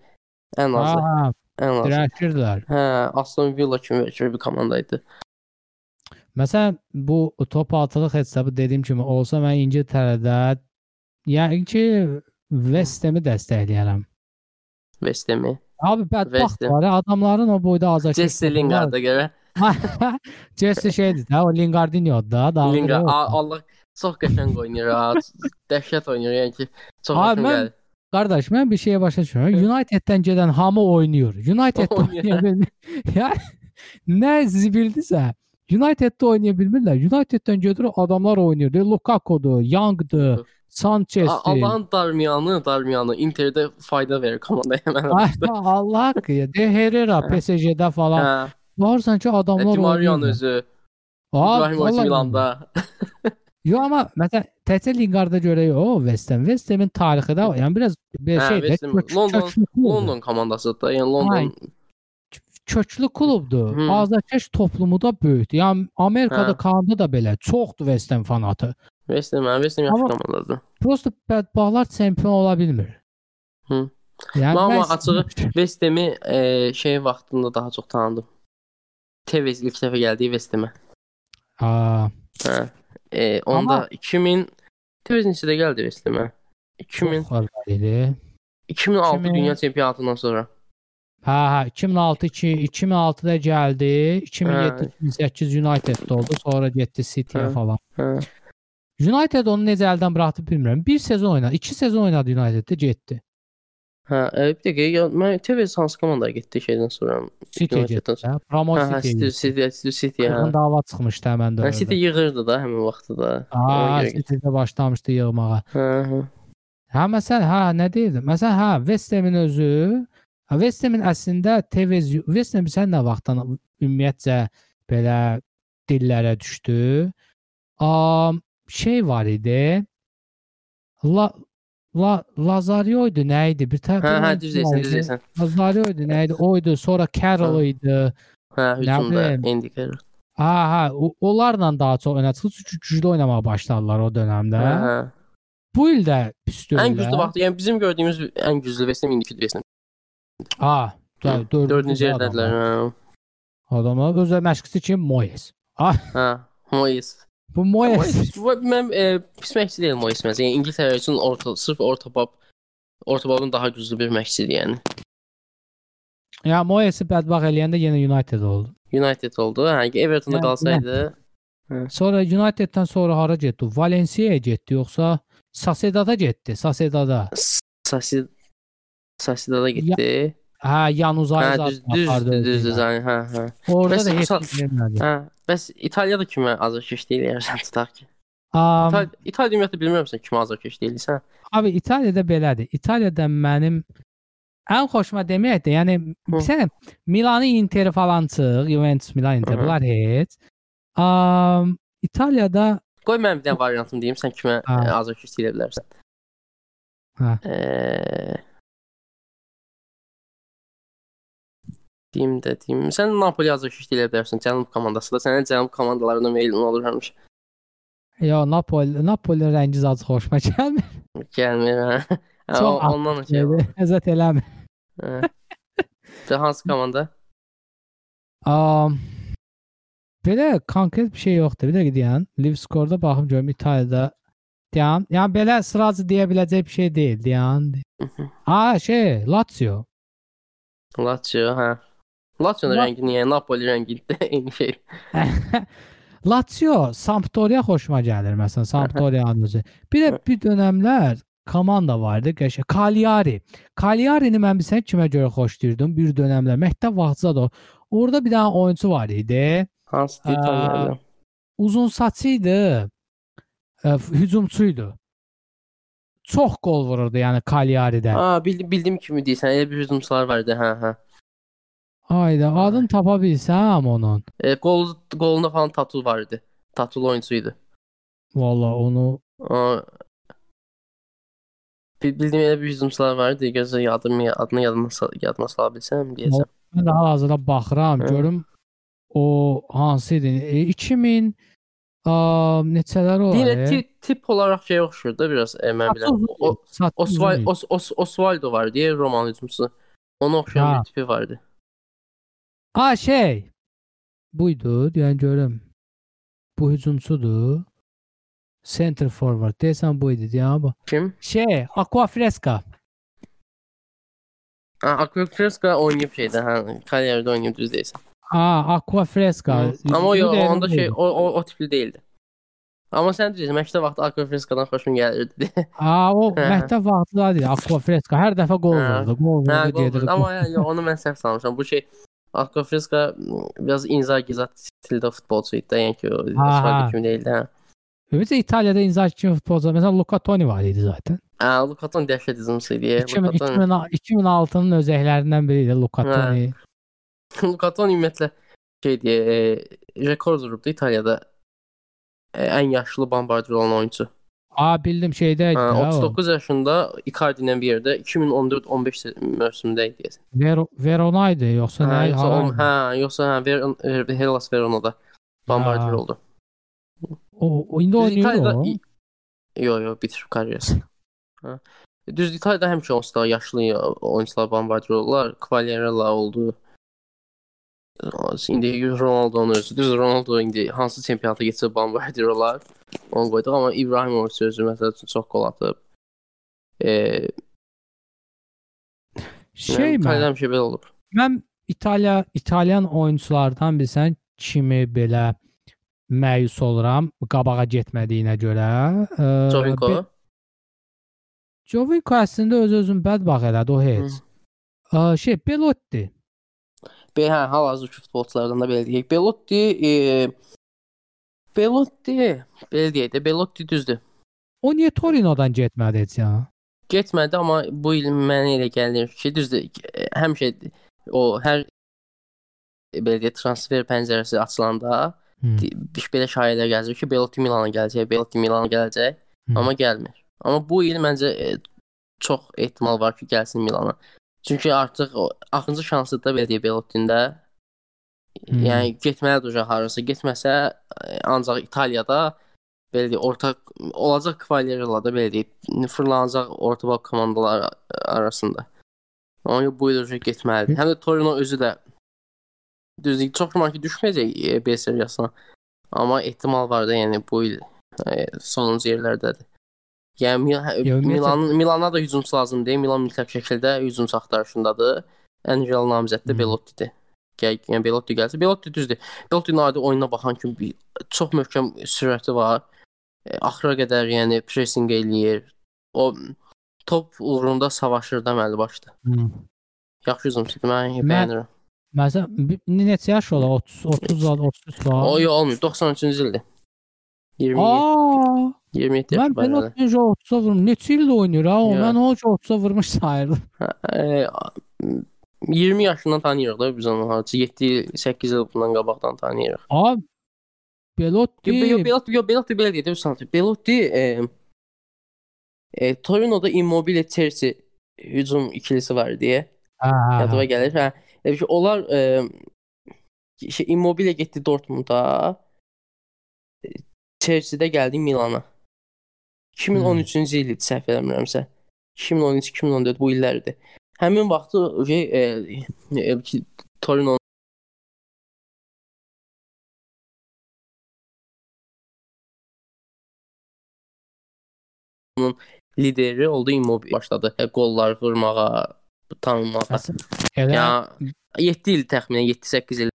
Ən azı, Ha, ən azı. dirəşirdilər. Hə, Aston Villa kimi bir komanda idi. Məsələn, bu top altılıq hesabı dediyim kimi olsa mən İngiltərədə yəni ki West Ham'i dəstəkləyərəm. West Ham'i. Abi bədbaxt West Ham. var ya, adamların o boyda azarkeş. Jesse Lingard'a görə. [LAUGHS] Jesse şeydir də, o Lingardinho'dur da. daha Lingard biri o. A- Allah çox qəşəng oynayır ha. Dəhşət oynayır yəni ki. Çox Abi, xoşum mən- gəlir. Qardaş, mən bir şeyə başa düşmürəm. Uniteddən gedən hamı oynayır. Uniteddə Oynayır. oynaya bilmir. [LAUGHS] Yəni nə zibildisə, Uniteddə oynaya bilmirlər. Uniteddən gedir adamlar oynayır. De Lukaku'dur, Young'dur, A- Sanchez'dir. Allahın Darmiyanı, Darmiyanı Interdə fayda verir komandaya mən. [LAUGHS] Ay, Allah haqqı ya. De Herrera PSG-də falan. Hə, Varsan ki adamlar Di Maria'nın oynayır. özü, Aa, İbrahimovic vallahi. Milanda. [LAUGHS] Yo amma məsələn təkcə Lingard'a görə yox, West Ham. West Ham'in tarixi də yəni biraz bir Hə, şeydir. West Ham, kök- London- köklü klubdur. London komandasıdır da. Yəni London köklü klubdur. Hı. Azərkeş toplumu da böyükdür. Yəni Amerikada, Hə. Kanada da belə çoxdur West Ham fanatı. West Ham, hə, West Ham yaxşı Amma- komandadır. Prosta bədbaxtlar çempion ola bilmir. Hı. Yəni Amma mən- açığı [LAUGHS] West Ham'i e, şey vaxtında daha çox tanıdım. Tevez ilk dəfə gəldi West Ham'ə. Aa, Hə. E, onda Amma- 2000 Tevez neçədə gəldi West Ham'ə? 2000 çox fərqli idi. 2006 2000 dünya çempionatından sonra. Hə, hə, 2006 2 2006-da gəldi. 2007 2008 United oldu. Sonra getdi City-yə Hə. falan. Hə. United onu necə əldən buraxdı bilmirəm. Bir sezon oynadı, 2 sezon oynadı United-də getdi. Hə, bir dəqiqə, ya, mən Tevez hansı komandaya getdi şeydən sonra? City-yə getdi. hə, Promo Hə, hə, City. City, hə. dava çıxmışdı həmin Hə, City dövrdə. yığırdı da həmin vaxtda getdi. City-də başlamışdı yığmağa. Hə, hə. Hə, məsələn, hə, nə deyirdim? Məsələn, hə, West Ham-in özü, hə, West Ham-in əslində Tevez West Ham sən nə vaxtdan ümumiyyətcə belə dillərə düşdü? Am, şey var idi. La La Lazario idi, nə idi? Bir tə Hə, hə, düz deyirsən, düz deyirsən. Lazario idi, nə idi? O idi, sonra Carroll Hə. idi. Hə, hücumda Carroll. Ha, ha, o- onlarla daha çox oynadı. Çünki güclü oynamağa başladılar o dövrdə. Hə, hə. Bu il də pis deyil. Ən güclü vaxtı, yəni bizim gördüyümüz ən güclü West Ham indiki West Ha, Hı, dördüncü, Dördüncü yerdədirlər. Hə. Adamlar öz məşqçisi kim? Moyes. Hə, Moyes. bu Moyes. Mən e, pis məşqçi deyil Moyes məsələn. Yəni İngiltərə üçün orta sırf orta bab orta babın daha güclü bir məşqçidir yəni. ya Moyes'i bədbaxt eləyəndə yenə United oldu. United oldu. Hə, Evertonda Yəni, qalsaydı, Sonra Uniteddən sonra hara getdi? Valencia'ya getdi yoxsa Sociedad'a getdi? Sociedad'a. Sasi Sasidada getdi. Hə, Yanuzay Hə, zad düz düz düzdür, ilə. yəni, hə, hə. Orada Bəs da heç vermədi. Hə, bəs İtaliyada kimə azarkeş deyirsən tutaq ki? Um, İtal İtaliya ümumiyyətlə bilmirəm sən kimi azarkeş deyilsən. abi İtaliyada belədir. İtaliyada mənim ən xoşuma demək də, yəni sən Milanı, Interi falan çıx, Juventus, Milan, Inter bunlar heç. Um, İtaliyada Qoy mən bir dənə variantım deyim, sən kimə azarkeş deyə bilərsən. Ha. Eee deyim də deyim. Sən Napoli azarkeş deyə bilərsən. Cənub komandası da. Sənin cənub komandalarına meylin olur həmişə. ya Napoli, Napoli rəngi zad xoşuma gəlmir. Gəlmir hə. [LAUGHS] Hə, Çox o- ondan da şey var. Əzət eləmir. Hə. Sən hansı [LAUGHS] komanda? Um, belə konkret bir şey yoxdur. Bir dəqiqə deyən. Live score-da baxım görüm İtaliyada deyən. Yəni belə sıracı deyə biləcək bir şey deyil, deyən. Ha, şey, Lazio. Lazio, hə. Lazio'nun La- rəngi niyə? Napoli rəngi eyni [LAUGHS] şey. [LAUGHS] Lazio, Sampdoria xoşuma gəlir məsələn, Sampdoria'nın [LAUGHS] özü. Bir də bir dönəmlər komanda vardı, qəşəng Cagliari. Cagliari-ni mən bilsən kimə görə xoşlayırdım bir dönəmlər. Məktəb vaxtında da orada bir dənə oyunçu var idi. Hansı Aa. İtaliyada? Uzun saçıydı. e, hücumçuydu. Çox qol vururdu, yəni Cagliari-də. Aa, bildim, bildim kimi deyirsən. Elə bir hücumçular var idi, hə, hə. Ayda adını tapa bilsəm onun. E, qol qolunda falan tatu var idi. Tatulu oyuncuydu. Valla onu bil- Bildiyim elə bir hücumçular var idi. Gözə yadıma adını yadıma yadıma sala bilsəm deyəsən. mən də hal-hazırda baxıram, Hə. görüm o hansı idi? E, 2000 a, neçələr o? Yine tip, tip olarak şey oxşur da biraz e, mən bilirəm. O, Osval, Os, Os, Osvaldo var diye Roman hücumçusu. Ona oxşayan bir tipi vardı. A şey. Buydu, deyən görüm. Bu hücumçudur. Center forward desəm buydu deyən bu. Kim? Şey, Aqua Fresca. Ha, Aqua Fresca oynayıb şeydə, hə, kariyerdə oynayıb düz deyirsən. A, Aqua Fresca. Hı. Amma o Bir yox, də onda buydu. şey o, o, o tipli değildi. Amma sən deyirsən, məktəb vaxtı Aqua Fresca'dan xoşum gəlirdi. A, o [LAUGHS] Hə. məktəb vaxtında deyil, Aqua Fresca. Hər dəfə qol Hə. vurdu, qol Hə, vurdu, qol- gedir. amma yəni, yox, onu mən səhv salmışam. Bu şey Aqua Fresca m, biraz Inzaghi zat stildə futbolçu idi, da, yəni ki, o Ha, Osvaldo ha. kimi değildi, hə. Ümumiyyətlə İtaliyada Inzaghi kimi futbolcu, məsələn Luca Toni var idi zaten. Hə, Lukaton dəhşət hücumçusu idi. 2000, Lukaton 2000, 2006-nın özəklərindən biri idi Luca Hə. Toni. Lukaton ümumiyyətlə [LAUGHS] şey deyə, e, rekord vurubdu İtaliyada. E, ən yaşlı bombardier olan oyuncu. A, bildim şeydə idi. Ha, ha, o. 39 yaşında Icardi ilə bir yerdə 2014-15 mövsümdə idi. deyəsən. Ver Verona idi yoxsa Hə, nə? yoxsa, on, Hara? hə, yoxsa hə, Ver e, Hellas Verona'da bombardier Ha. oldu. O, o indi Düz oynayır İtalyada o. Yo, yo, bitirib karyerasını. [LAUGHS] Ha. Düz İtalyada həmişə onsuz da yaşlı oyuncular bombardier olurlar. Quagliarella oldu. İndi Ronaldo'nun özü. Düz Ronaldo indi hansı çempionata getsə bombardier olar. Onu qoyduq amma İbrahimovic özü məsəl üçün çox qol atıb. E, Şey mən, həmişə belə olub. mən İtaliya İtalyan oyunçulardan bilsən kimi belə məyus oluram qabağa getmədiyinə görə. Ə, Jovinko. be- Jovinko əslində öz özün bədbax elədi o heç. Ə, şey Belotti. Be, hə, hal-hazırki futbolçulardan da belə deyək. Belotti, e, Belotti, belə deyək də, Belotti düzdür. O niyə Torinodan getmədi heç ya? Getmədi, amma bu il mənə elə gəlir ki, düzdür, e, həmişə o hər belə deyək, transfer pəncərəsi açılanda bir belə şayiələr gəlir ki, Belotti Milana gələcək, Belotti Milana gələcək, Hı. amma gəlmir. Amma bu il məncə e, çox ehtimal var ki, gəlsin Milana. Çünki artıq axırıncı şansı da belə deyək Belottində. Hmm. Yəni getməlidir uşaq harasa. Getməsə e, ancaq İtaliyada belə deyək, orta olacaq Quagliarella-da belə deyək, fırlanacaq orta bax komandalar arasında. Amma bu il uşaq getməlidir. Həm də Torino özü də düzdür, çox güman ki düşməyəcək e, B seriyasına. Amma ehtimal var da, yəni bu il e, sonuncu yerlərdədir. Yəni Mil Ya, ümumiyyətlə- Milan Milana da hücumçu lazım deyil. Milan mütləq şəkildə hücumçu axtarışındadır. Ən real namizəd də Hı. Belottidir. Gəl, yəni Belotti gəlsə, Belotti düzdür. Belottinin adi oyununa baxan kimi bir, çox möhkəm sürəti var. E, axıra qədər yəni pressing eləyir. O top uğrunda savaşır da məli başda. Hı. Yaxşı hücumçudur. Mən bəyənirəm. Məsələn, neçə yaş olar? 30 30 33 var. O yox olmuyor. 93-cü ildir. 20. Aa! 27 Mən. Belotti Jotsa vurmuş. Neçə ildir oynayır ha? O Ya. mən o Jotsa vurmuş [LAUGHS] sayırdım. E, 20 yaşından tanıyırıq da biz onu. Hacı 7-8 il bundan qabaqdan tanıyırıq. Abi Belotti Yo, Belotti, yo, Belotti belə deyir, Belotti. Belotti e, e, Torino'da Immobile Chelsea hücum ikilisi var diye yadıma gəlir. Hə, e, şey, onlar e, şey, Immobile getdi Dortmunda. Chelsea-də gəldi Milana. 2013-cü il idi səhv eləmirəmsə. 2013-2014 bu illərdir. Həmin vaxtı şey, e, e, ki, Torino lideri oldu Immobile başladı. E, qollar vurmağa, tanınmağa. Əsl- Elə Ya 7 il təxminən 7-8 il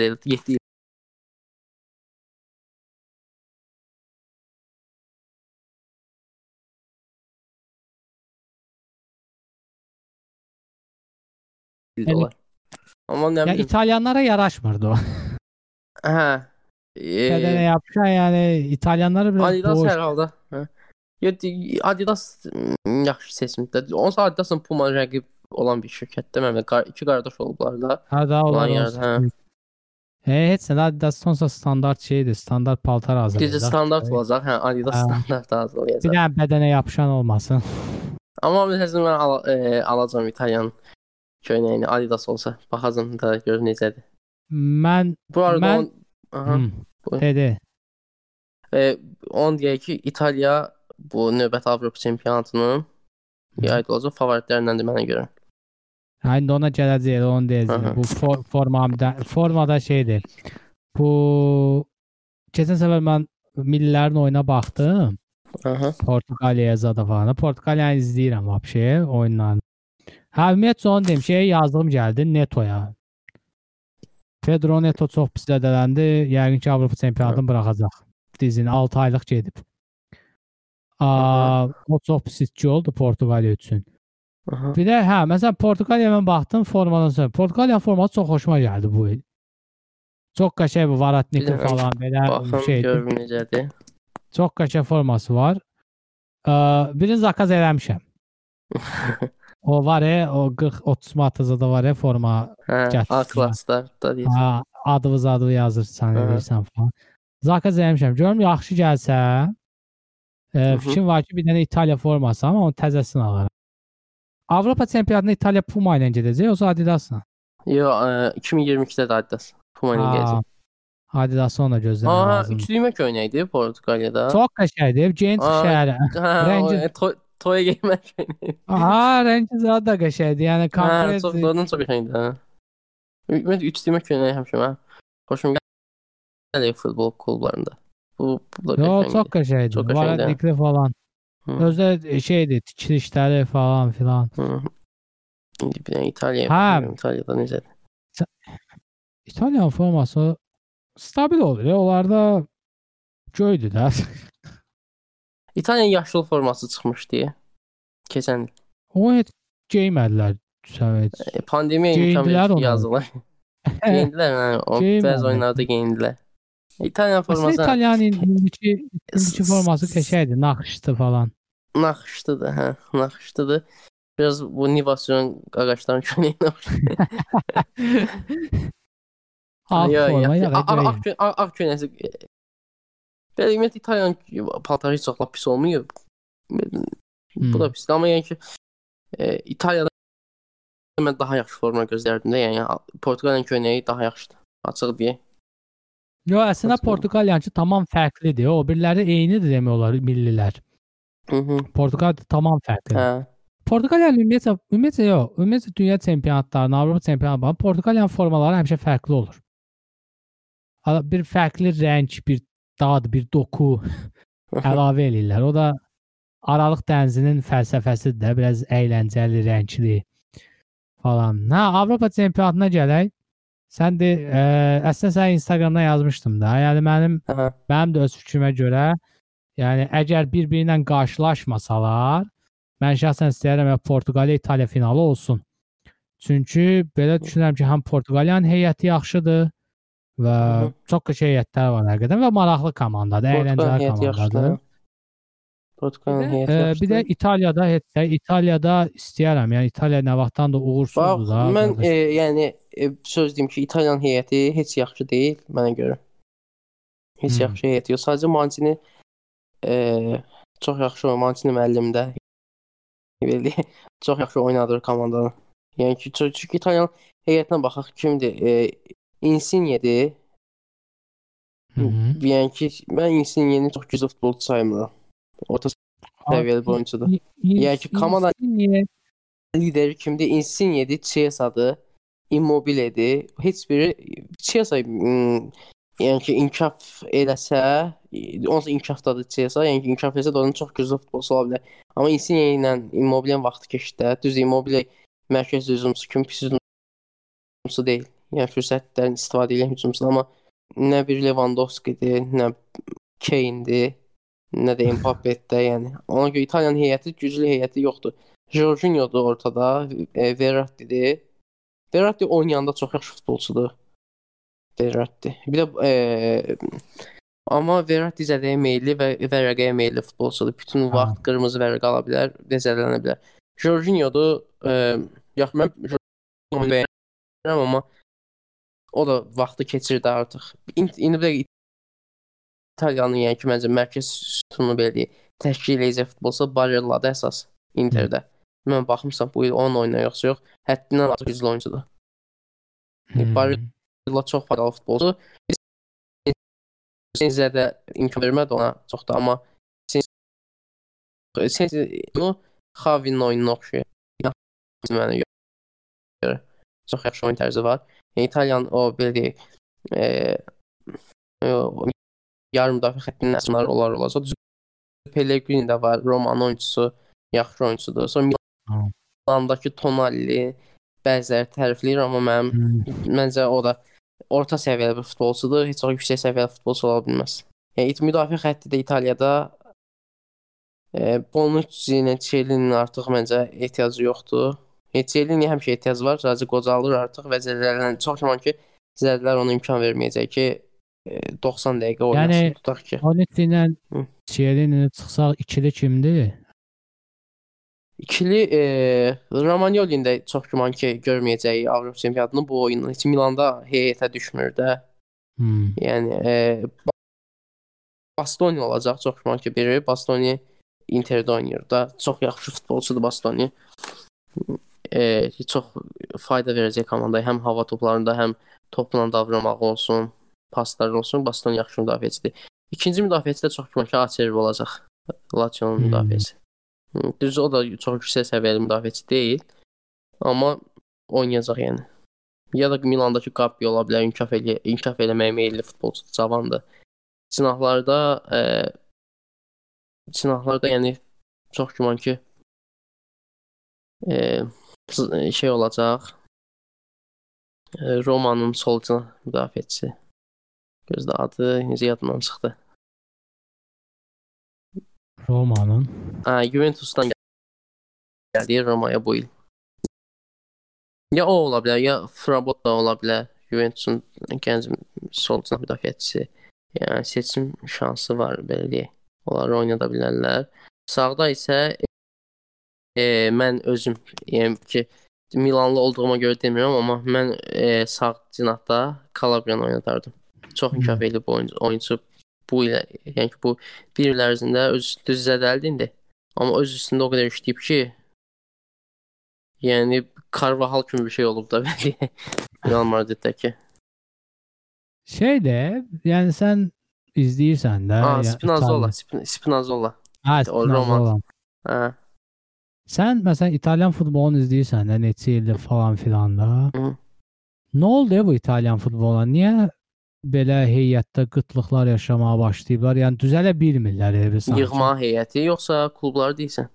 deyil, 7 il Yəni- olar. Amma nə ya bilim. İtalyanlara yaraşmırdı o. Hə. Bədənə [LAUGHS] E, yapışan yəni İtalyanlara biraz Adidas boş. hər halda. Hə. Ya di- Adidas mm, yaxşı seçimdir. Onsuz Adidasın Puma rəqib olan bir şirkətdir. Mənim qar iki qardaş olublar da. Ha da Ulan onlar yaradı, olsun. He, heç nə Adidas sonsa standart şeydir, standart paltar Düzü hazırlayacaq. standart olacaq. Hə, Adidas Hə. standart Bir hazırlayacaq. dənə bədənə yapışan olmasın. Amma məsələn mən al e, alacağam İtalyan köynəyini Adidas olsa. Baxacam da gör necədir. Mən Bu arada Mən- on, aha, Hı, buyur. dedi. e, on deyək ki, İtaliya bu növbəti Avropa çempionatının yaydı olacaq favoritlərindəndir mənə görə. Ha, indi ona gələcəyik, onu Aha. deyəcəyik. Bu for, formada formada şeydir. Bu keçən səfər mən millilərin oyuna baxdım. Aha. Portuqaliya zada falan. Portuqaliyanı izləyirəm vəbşə oyunlarını. Hə, ümumiyyətlə onu deyim, şeyə yazdığım gəldi Netoya. Pedro Neto çox pis zədələndi. Yəqin ki, Avropa çempionatını buraxacaq. Dizini 6 aylıq gedib. Aa, o çox pis itki oldu Portuqaliya üçün. Aha. Bir də hə, məsələn Portuqaliyaya mən baxdım formadan sonra. Portuqaliya forması çox xoşuma gəldi bu il. Çox qəşəng bu Varatnikov falan belə Baxım şeydir. görüm necədir. Çox qəşəng forması var. Ə, birini zakaz eləmişəm. [LAUGHS] O var ya, o 40 30 manata da var ya forma. Hə. A klassda da deyir. Ha, adını zadı yazırsan, Hə. verirsən falan. Zakaz eləmişəm. Görüm yaxşı gəlsə, ə, fikrim var ki, bir dənə İtaliya forması, amma onun təzəsini alaram. Avropa çempionatına İtaliya Puma ilə gedəcək, yoxsa Adidasla? Yo, e, 2022-də də Adidas Puma ilə [LAUGHS] Ha, gələcək. Adidası ona gözləmək Aha, lazım. üç düymə köynəkdir Portuqaliyada. Çox qəşəngdir. Genç Aa, şəhəri. Hə, rəngi- o, e, to toya geymək köynəyi. Aha, rəngi zad da qəşəngdir. Yəni Hə, çox konkret doğrudan çox qəşəngdir. hə. Ümumiyyətlə üç düymə köynəyi həmişə mən xoşum gəlir futbol klublarında. Bu, bu da Yo, qəşəngdir. çox qəşəngdir. Çox qəşəngdir. Varadnikli falan. Hı. Özdə şeydir, tikilişləri falan filan. Hı. İndi bir dənə İtaliya. Hə. bilmirəm İtaliyada necədir? İtalyan forması stabil olur. Ya. Onlarda göydür də. [LAUGHS] İtaliyanın yaşıl forması çıxmışdı. Keçən il. O heç geymədilər. Səvət. E, pandemiya Geyindilər imkan onu. yazdılar. [LAUGHS] Geyindilər, hə, o Geyinmədi. bəzi oyunlarda geyindilər. İtalyan Aslında forması İtalyanın indiki indiki forması qəşəngdir, naxışlı falan. Naxışlıdır, hə, naxışlıdır. Biraz bu Nivasyon ağacların [LAUGHS] köynəyinə oxşayır. Ağ forma ağ- qrey. ağ- ağ köynəsi. Belə ümumiyyətlə İtalyan paltarı heç vaxt pis olmuyor. Bu da Hmm. pisdir, amma yəni ki e, İtaliyada mən daha yaxşı forma gözlərdim də, yəni Portuqaliyanın köynəyi daha yaxşıdır. Açıq deyək. Yo, əslində. Portuqaliyançı tamam fərqlidir. O biriləri eynidir demək olar millilər. Portuqal tamam fərqlidir. Hə. Portuqaliya ümumiyyətlə, ümumiyyətlə yox, ümumiyyətlə dünya çempionatlarında, Avropa çempionatlarında Portuqaliyanın formaları həmişə fərqli olur. Bir fərqli rəng, bir dad, bir doku [LAUGHS] əlavə eləyirlər. O da Aralıq dənizinin fəlsəfəsidir də, biraz əyləncəli, rəngli falan. Hə, Avropa çempionatına gələk. Sən də ə, əslində sən Instagramda yazmışdım da. Yəni mənim Hə. Mənim də öz fikrimə görə, yəni əgər bir-biri ilə qarşılaşmasalar, mən şəxsən istəyirəm ya Portuqaliya İtaliya finalı olsun. Çünki belə düşünürəm ki, həm Portuqaliyanın heyəti yaxşıdır və Hı -hı. çox qəşəng heyətlər var həqiqətən və maraqlı komandadır, əyləncəli komandadır. Portuqaliyanın heyəti yaxşıdır. bir də İtaliyada heç də İtaliyada istəyirəm. Yəni İtaliya nə vaxtdan da Bax, uğursuzdur da. mən qardaş. e, yəni e, söz deyim ki, İtalyan heyəti heç yaxşı deyil mənə görə. Heç Hmm. yaxşı heyət yox. Sadəcə Mancini e, çox yaxşı. Mancini müəllim də belə [LAUGHS] çox yaxşı oynadır komandanı. Yəni ki, çü- çünki İtalyan heyətinə baxaq kimdir? E, Insigne'dir. Yəni ki, mən Insigne'ni çox güclü futbolçu saymıram. Orta səviyyəli bir oyuncudur. Yəni ki, komanda- lideri kimdir? Insigne'dir, Chiesa'dır, Immobile'dir. Heç biri Chiesa yəni ki, inkişaf eləsə, onsuz inkişafdadır Chiesa, yəni ki, inkişaf eləsə də onun çox güclü futbolçu ola bilər. Amma Insigne ilə Immobile'nin vaxtı keçdi. Düz Immobile mərkəz hücumçusu kimi pis hücumçusu deyil. Yəni fürsətlərdən istifadə edən hücumçudur, amma nə bir Lewandowski-dir, nə Kane-dir, nə də Mbappe-dir, yəni. Ona görə İtalyan heyəti güclü heyəti yoxdur. Jorginho-dur ortada, e, Verratti-dir. Verratti oynayanda çox yaxşı futbolçudur. Verratti. Bir də e, amma Verratti zədəyə meylli və vərəqəyə meylli futbolçudur. Bütün Ha. vaxt qırmızı vərəqə ala bilər, zədələnə bilər. Jorginho-dur, e, yox mən Jorginho-nu bəyənirəm, amma o da vaxtı keçirdi artıq. İn- İndi bir İtaliyanın yəni ki, məncə mərkəz sütunu belə təşkil edəcək futbolsa Barella-da əsas Interdə. Mən baxmışam bu il onun oyuna yoxsa yox, həddindən artıq güclü oyuncudur. Hmm. Barella çox faydalı futbolçu. Senzə imkan vermədi ona çox da, amma Senzə onu Xavinin oyununa oxşayır. Yəni mənə görə. Çox yaxşı oyun tərzi var. Yəni, İtalyan o belə deyək, e, yarım müdafiə xəttinin əsnlər olar olacaq. Pellegrini də var, Romanın oyunçusu, yaxşı oyunçudur. Sonra. Milandakı Tonali bəziləri tərifləyir, amma mənim Hmm. məncə o da orta səviyyəli bir futbolçudur. Heç çox yüksək səviyyəli futbolçu ola bilməz. Yəni it- müdafiə xətti də İtaliyada e, Bonucci ilə Chiellini artıq məncə ehtiyacı yoxdur. E, Chiellini həmişə ehtiyac var, sadəcə qocalır artıq və zədələrin çox güman ki, zədələr ona imkan verməyəcək ki, e, 90 dəqiqə oynasın. Yəni- tutaq ki. Onitsi ilə Hı. Chiellini çıxsaq ikili kimdir? İkili e, Romagnolini də çox güman ki, görməyəcək Avropa çempionatını bu oyunu. Heç Milanda heyətə düşmür də. Hmm. Yəni e, Ba- Bastoni olacaq çox güman ki biri. Bastoni Interdə oynayır da. Çox yaxşı futbolçudur Bastoni. E, çox fayda verəcək komandaya həm hava toplarında, həm topla davranmağı olsun, paslar olsun. Bastoni yaxşı müdafiəçidir. İkinci müdafiəçi də çox güman ki Acerbi olacaq. Lazio'nun Hmm. müdafiəçisi. Hı, Düz o da çox yüksək səviyyəli müdafiəçi deyil. Amma oynayacaq yəni. Ya da Milandakı Gabbi ola bilər, inkişaf elə inkişaf eləməyə meylli futbolçu, cavandır. Cinahlarda e, cinahlarda yəni çox güman ki e, s- şey olacaq. E, Romanın sol cinah müdafiəçisi. Gözdə adı necə yadımdan çıxdı. Romanın. Ha, Juventus'tan gel- geldi Roma'ya bu yıl. Ya o ola bilər, ya Frabot da ola bilər. Juventus'un gənc sol cinah müdafiəçisi. Yəni seçim şansı var belə deyək. Onlar oynada bilərlər. Sağda isə e, mən özüm yəni ki Milanlı olduğuma görə demirəm, amma mən e, sağ cinahda Kalabriyanı oynadardım. Çox inkişaf edib bu oyuncu, oyuncu bu ilə, yəni ki, bu bir il ərzində öz düz zədəldi indi. Amma öz üstündə o qədər işləyib ki, yəni Carvajal kimi bir şey olub da belli. [LAUGHS] Real Madriddəki. Şey də, yəni sən izləyirsən də. Ha, yəni Spinazzola, Spin- Spinazzola. O Spinazzola. Hə. Sən məsələn İtalyan futbolunu izləyirsən də neçə ildir falan filan da. Hı. Nə oldu ya bu İtalyan futboluna? Niyə belə heyətdə qıtlıqlar yaşamağa başlayıblar? Yəni düzələ bilmirlər elə sanki. Yığma heyəti yoxsa klublar deyirsən?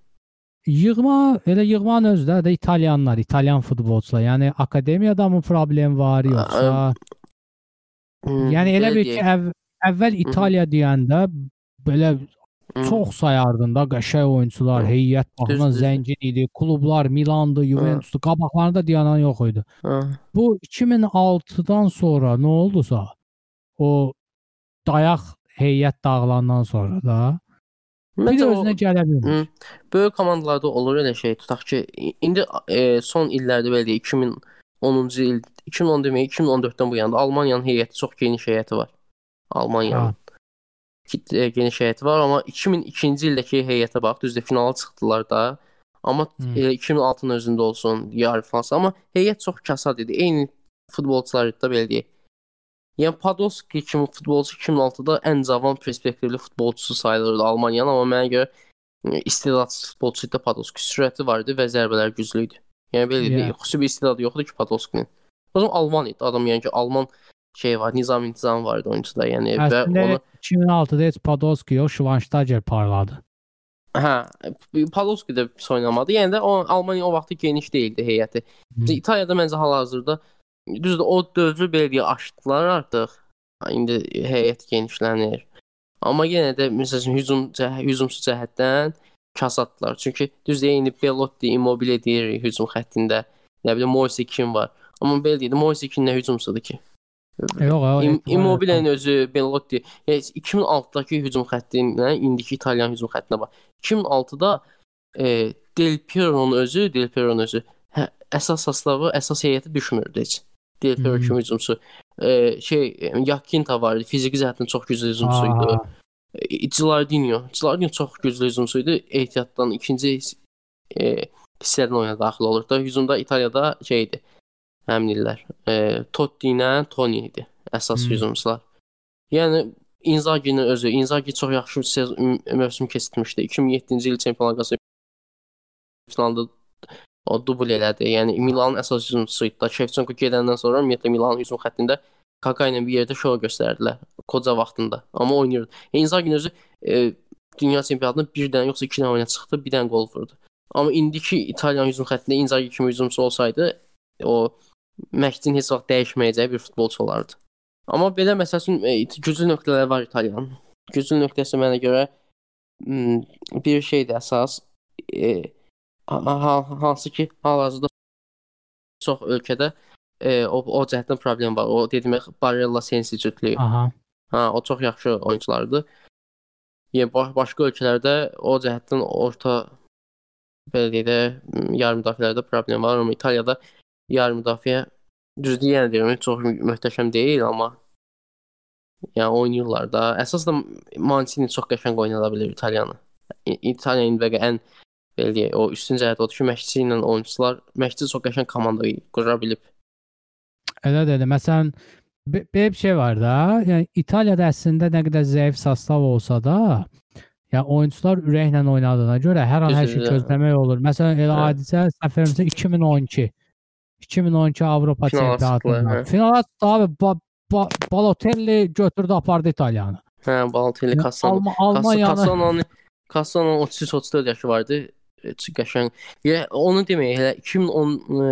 Yığma, elə yığmanın özdə də İtalyanlar, İtalyan futbolçular. Yəni akademiyada mı problem var yoxsa? Yəni elə bir ki, əv əvvəl İtaliya deyəndə belə çox sayardın da qəşəng oyunçular, Hı. heyət baxımından zəngin idi. Klublar Milandı, Juventusdu, qabaqlarında dayanan yox idi. Ha. Bu 2006-dan sonra nə oldusa o dayaq heyət dağılandan sonra da bir də özünə gələ bilmir. Böyük komandalarda olur elə şey. Tutaq ki, indi e, son illərdə belə deyək 2010-cu il, 2010 demək, 2014-dən bu yana Almaniyanın heyəti çox geniş heyəti var. Almaniyanın Ha. e, geniş heyəti var, amma 2002-ci ildəki heyətə bax, düzdür finala çıxdılar da. Amma Hı. e, 2006-nın özündə olsun, yarı finalsı, amma heyət çox kasad idi. Eyni futbolçular da belə deyək. Yəni Podolski kimi futbolçu 2006-da ən cavan perspektivli futbolçusu sayılırdı Almaniyanın, amma mənə görə istedadsız futbolçu idi Podolski. Sürəti var idi və zərbələr güclü idi. Yəni belə Yeah. xüsusi bir istedadı yoxdur ki Podolskinin. O zaman Alman idi adam, yəni ki Alman şey var, nizam intizam var idi oyuncuda, yəni və Əslində onu 2006-da heç Podolski yox, Schweinsteiger parladı. Hə, Podolski də pis oynamadı. Yəni də o Almaniya o vaxtı geniş değildi heyəti. Hı. İtaliyada məncə hal-hazırda düzdür o dövrü belə deyə aşdılar artıq. İndi heyət genişlənir. Amma yenə də məsələn hücum cəh hücumsuz cəhətdən kasaddılar. Çünki düzdür indi Belotti, Immobile deyir hücum xəttində. Nə bilim Moise kim var. Amma belə deyir, Moise kim nə hücumsudur ki? Yox, Immobile'nin özü Belotti. Yəni 2006-dakı hücum xəttinə indiki İtalyan hücum xəttinə bax. 2006-da e, Del Piero'nun özü, Del Piero'nun özü hə, əsas sastavı, əsas heyəti düşmürdü heç. Mhm. kimi hücumçu. E, şey Yakinta var idi. Fiziki cəhətdən çox güclü hücumçu idi. Aa, E. Gilardino çox güclü hücumçu idi. Ehtiyatdan ikinci e, hissədən oyuna daxil olur da. Hücumda İtaliyada şeydi. Həmin illər. E, Totti ilə Toni idi əsas Hmm. hücumçular. Yəni Inzaghi-nin özü, Inzaghi çox yaxşı sezon mö- mövsüm keçirmişdi. 2007-ci il Çempionlar Liqası finalında o dubl elədi. Yəni Milanın əsas hücumçusu idi. da. Shevchenko gedəndən sonra ümumiyyətlə Milanın hücum xəttində Kaka ilə bir yerdə şou göstərdilər koca vaxtında. Amma oynayırdı. Inzaghi özü e, dünya çempionatında bir dənə yoxsa iki dənə oyuna çıxdı, bir dənə gol vurdu. Amma indiki İtalyan hücum xəttində Inzaghi kimi hücumçu olsaydı, o Məhdin heç vaxt dəyişməyəcəyi bir futbolçu olardı. Amma belə məsəl üçün e, güclü nöqtələri var İtalyanın. Güclü nöqtəsi mənə görə m, bir şeydir əsas. E, ha- hansı ki, hal-hazırda çox ölkədə e, o, o cəhətdən problem var. O dediyim Barella Sensi cütlüyü. aha. Ha, o çox yaxşı oyunçulardır. Yəni baş, başqa ölkələrdə o cəhətdən orta belə deyək də yarım müdafiələrdə problem var, amma İtaliyada yarım müdafiə düzdür yenə deyirəm, çox möhtəşəm deyil, amma yəni oynayırlar da. Əsas da Mancini çox qəşəng oynada bilir İtaliyanı. İ- İtaliya indi ən belə deyək, o üstün cəhət odur ki, məşqçi ilə oyunçular, məşqçi çox qəşəng komanda qura bilib. Elə də elə. Məsələn, be- belə bir şey var da, yəni İtaliyada əslində nə qədər zəif sastav olsa da, yəni oyunçular ürəklə oynadığına görə hər an hər şey gözləmək olur. Məsələn, elə Hə. hadisə səfərimizdə 2012 2012 Avropa çempionatında. Finala abi ba ba Balotelli götürdü apardı İtaliyanı. Hə, Balotelli, Yəni Cassano. Alma Almaniyanı Cassano'nun Cassano 33-34 yaşı vardı. Qəşəng. Ya onu demək elə 2010 e,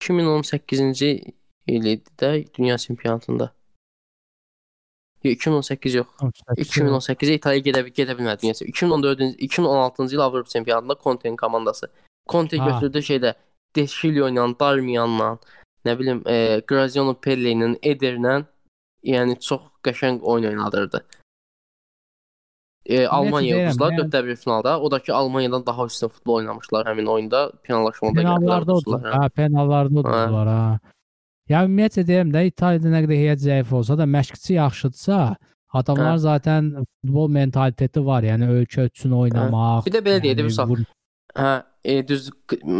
2018-ci il idi də dünya çempionatında. Yox, 2018 yox. 2018-ə İtaliya gedə gedə bilmədi çempionatı. 2014-cü 2016-cı il Avropa çempionatında Conte'nin komandası. Conte Ha. götürdü şeydə De Sciglio ilə, Darmianla, nə bilim, e, Graziano Pelle ilə, Ederlə, yəni çox qəşəng oyun oynadırdı. E, Almaniya uduzdular yəni- 4-1 finalda. O da ki Almaniyadan daha üstün futbol oynamışlar həmin oyunda. Penallaşmada. Penallarda uduzdular. Hə, penallarda uduzdular ha. Ya ümumiyyətlə deyirəm də İtaliyada nə qədər heyət zəif olsa da məşqçi yaxşıdsa, adamlar Hə. zaten futbol mentaliteti var. Yəni ölkə üçün oynamaq. Bir də belə deyək də, yəni misal, vur- Hə, e, düz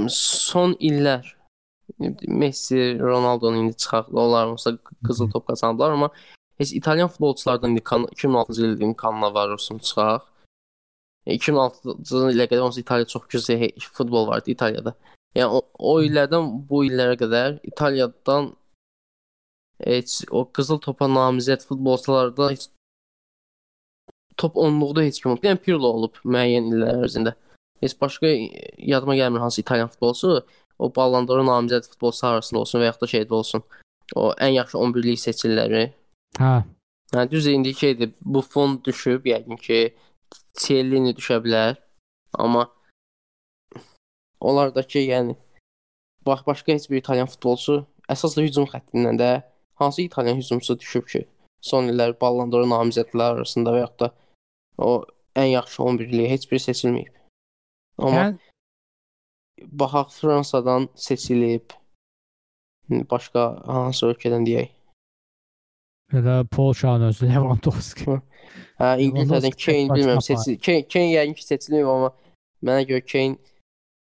son illər Messi, Ronaldo'nun indi çıxaq, onlar olsa qızıl top qazandılar, amma heç İtalyan futbolçulardan indi kan 2006-cı ilin kanına varırsan çıxaq. E, 2006-cı ilə qədər onsuz İtaliya çox he- futbol vardı İtaliyada. Yəni o, o illərdən bu illərə qədər İtaliyadan heç o qızıl topa namizəd futbolçularda heç top 10-luqda heç kim olmayıb. Yəni Pirlo olub müəyyən illər ərzində. Heç başqa yadıma gəlmir hansı İtalyan futbolçusu o Ballon d'Or namizəd futbolçusu arasında olsun və yaxud da şeydə olsun. O ən yaxşı 11-lik seçilirləri. Hə. Hə, düz indi şeydir. Buffon düşüb yəqin ki, Chiellini düşə bilər. Amma onlardakı yəni bax başqa heç bir İtalyan futbolçusu əsas da hücum xəttindən də hansı İtalyan hücumçusu düşüb ki, son illər Ballon d'Or namizədlər arasında və yaxud da o ən yaxşı 11-liyə heç biri seçilməyib. Amma Yəni baxaq Fransadan seçilib. Başqa hansı ölkədən deyək? Belə Polşanın özü Lewandowski. Hə, İngiltərədən Kane bilmirəm apar. seçil. Kane, Kane yəqin ki seçilməyib amma mənə görə Kane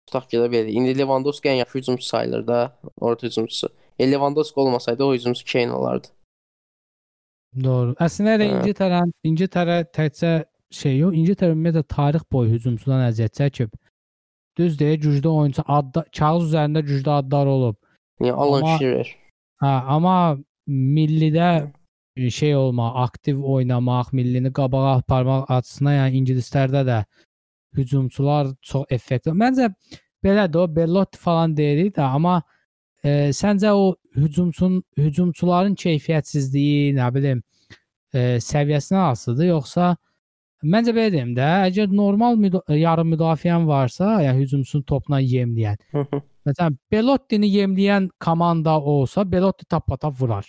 tutaq ki də belə. İndi Lewandowski ən yaxşı hücumçu sayılır da, orta hücumçusu. E, Lewandowski olmasaydı o hücumçu Kane olardı. Doğru. Əslində də. İngiltərə İngiltərə təkcə şey yox, İngiltərə ümumiyyətlə tarix boyu hücumçudan əziyyət çəkib. Düz deyə güclü oyunçu adda kağız üzərində güclü adlar olub. Yəni Alan Shearer. Hə, amma millidə şey olmaq, aktiv oynamaq, millini qabağa aparmaq açısından yəni ingilislərdə də hücumçular çox effektli. Məncə belədir, o Bellotti falan deyirik də, amma e, səncə o hücumçun hücumçuların keyfiyyətsizliyi, nə bilim, e, səviyyəsindən asılıdır, yoxsa məncə belə deyim də, əgər normal müda yarım müdafiən varsa, yəni hücumçunun topla yemləyən. Məsələn, Belotti-ni yemləyən komanda olsa, Belotti tap-tap vurar.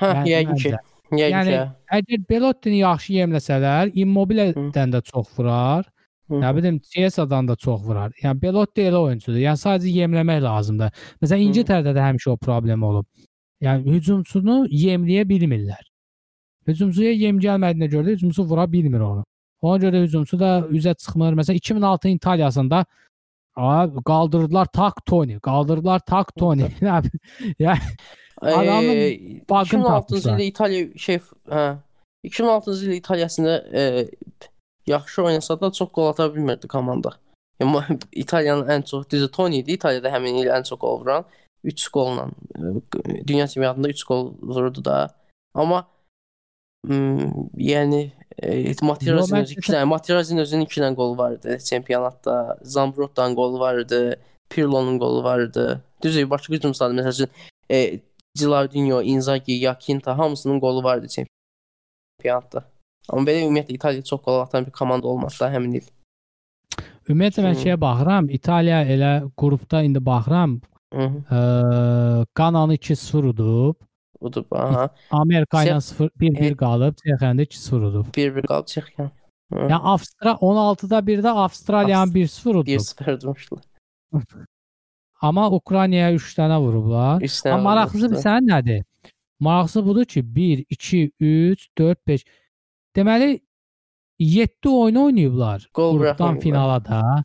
Hə, yəqin ki. Yəqin Yəni, ki. Əgər Belotti-ni yaxşı yemləsələr, Immobile-dən də çox vurar. Hı Nə bilim, Chiesa-dan da çox vurar. Yəni Belotti elə oyunçudur. Yəni sadəcə yemləmək lazımdır. Məsələn. İngiltərədə də həmişə o problem olub. Yəni hücumçunu yemləyə bilmirlər. Hücumçuya yem gəlmədiyinə görə də hücumçu vura bilmir onu. Ona görə hücumçu da üzə çıxmır. Məsələn 2006 İtaliyasında a, qaldırdılar Tak Toni, qaldırdılar Tak Toni. Yəni Adamın Eee, bug'ını 2006-cı tapmışlar. ildə İtaliya şey hə 2006-cı il İtaliyasında eee yaxşı oynasa da çox qol ata bilmirdi komanda. Yəni [LAUGHS] İtaliyanın ən çox düzü Toni idi. İtaliyada həmin il ən çox qol vuran 3 qolla e, dünya çempionatında 3 qol vurdu da. Amma mm, yəni e, Materazzi'nin mən özü 2 dənə Materazzi'nin özünün 2 dənə qolu vardı çempionatda. Zambrota'nın qolu vardı. Pirlo'nun qolu vardı. Düzdür, başqa hücumçular məsəl üçün e, Gilardino, Inzaghi, Yakinta hamısının qolu vardı çempionatda. Amma belə ümumiyyətlə İtaliya çox qol atan bir komanda olmadı da həmin il. Ümumiyyətlə mən Hı. şeyə baxıram, İtaliya elə qrupda indi baxıram, Hı -hı. ə, Qananı 2-0 udub, Budur. Aha. Amerika ilə Çex- 0 1-1 E- qalıb, Çexiyanı da 2-0 udub. 1-1 qalıb Çexiya. Yəni Avstra 16-da 1-də Avstraliyanı 1-0 udub. 1-0 durmuşdular. [LAUGHS] Amma Ukraynaya 3 dənə vurublar. Üç dənə Amma maraqlısı vurmuşdu. bilirsən nədir? Maraqlısı budur ki, 1 2 3 4 5 Deməli 7 oyun oynayıblar Qol qrupdan buraxmayıblar. finala da.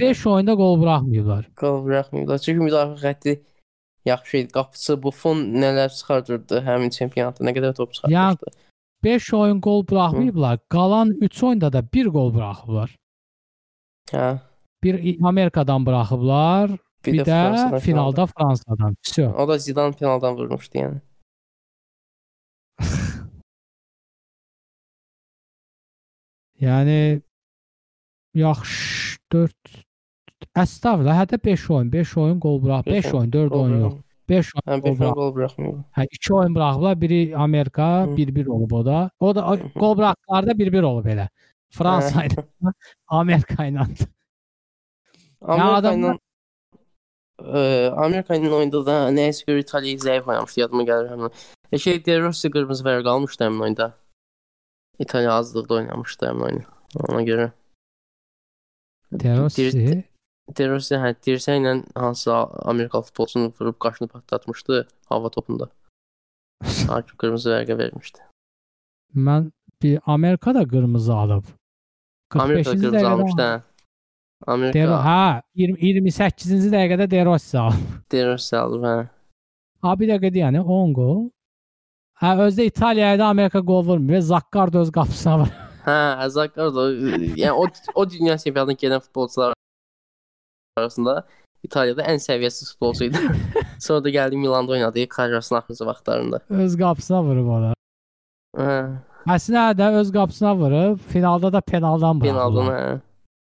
5 oyunda qol buraxmayıblar. Qol buraxmayıblar. Çünki müdafiə xətti yaxşı idi. Qapıçı Buffon nələr çıxardırdı həmin çempionatda. Nə qədər top çıxartmışdı. 5 oyun qol buraxmayıblar. Qalan 3 oyunda da 1 qol buraxıblar. Hə. Bir Amerikadan buraxıblar, Bir, bir də, də finalda, finalda Fransadan. Vsyo. O da Zidane finaldan vurmuşdu yəni. [LAUGHS] yəni yaxşı 4 Əstəvlə, hətta 5 oyun, 5 oyun gol burax, 5 oyun, 4 oyun yox. 5 oyun hə, gol buraxmıyor. Hə 2 oyun buraxıblar, biri Amerika 1-1 olub o da. O da gol buraxdıqlarda 1-1 olub elə. Hə. Fransa ilə, [LAUGHS] Amerika ilə. Amerika ilə Eee, Amerika ilə oyunda da nəyəsə görə İtaliya zəif oynamışdı, yadıma gəlir həmin. E, şey De Rossi qırmızı vərəq almışdı həmin oyunda. İtaliya azlıqda oynamışdı həmin oyunu. Ona görə. De Rossi. De Rossi hə, dirsəklə hansı Amerikalı futbolçunu vurub qaşını partlatmışdı hava topunda. [LAUGHS] Hakim qırmızı vərəqə vermişdi. Mən bir Amerika da qırmızı alıb. Amerika 45-ci qırmızı dəqiqədə almışdı. hə. Amerika ha, 20, 28-ci dəqiqədə De Rossi alıb. [LAUGHS] De Rossi alıb, hə. Ha bir dəqiqə yəni 10 gol. Ha özdə İtaliyaya da Amerika gol vurmuyor. Zakkar da öz qapısına var. [LAUGHS] Hə, Zakar da yəni o o dünya çempionatına gedən futbolçular arasında İtaliyada ən səviyyəsiz futbolçu idi. [LAUGHS] Sonra da gəldi Milanda oynadı kariyerasının axırıncı vaxtlarında. öz qapısına vurub ona. Hə, Əslində də öz qapısına vurub, finalda da penaldan penaldan buraxdılar. hə.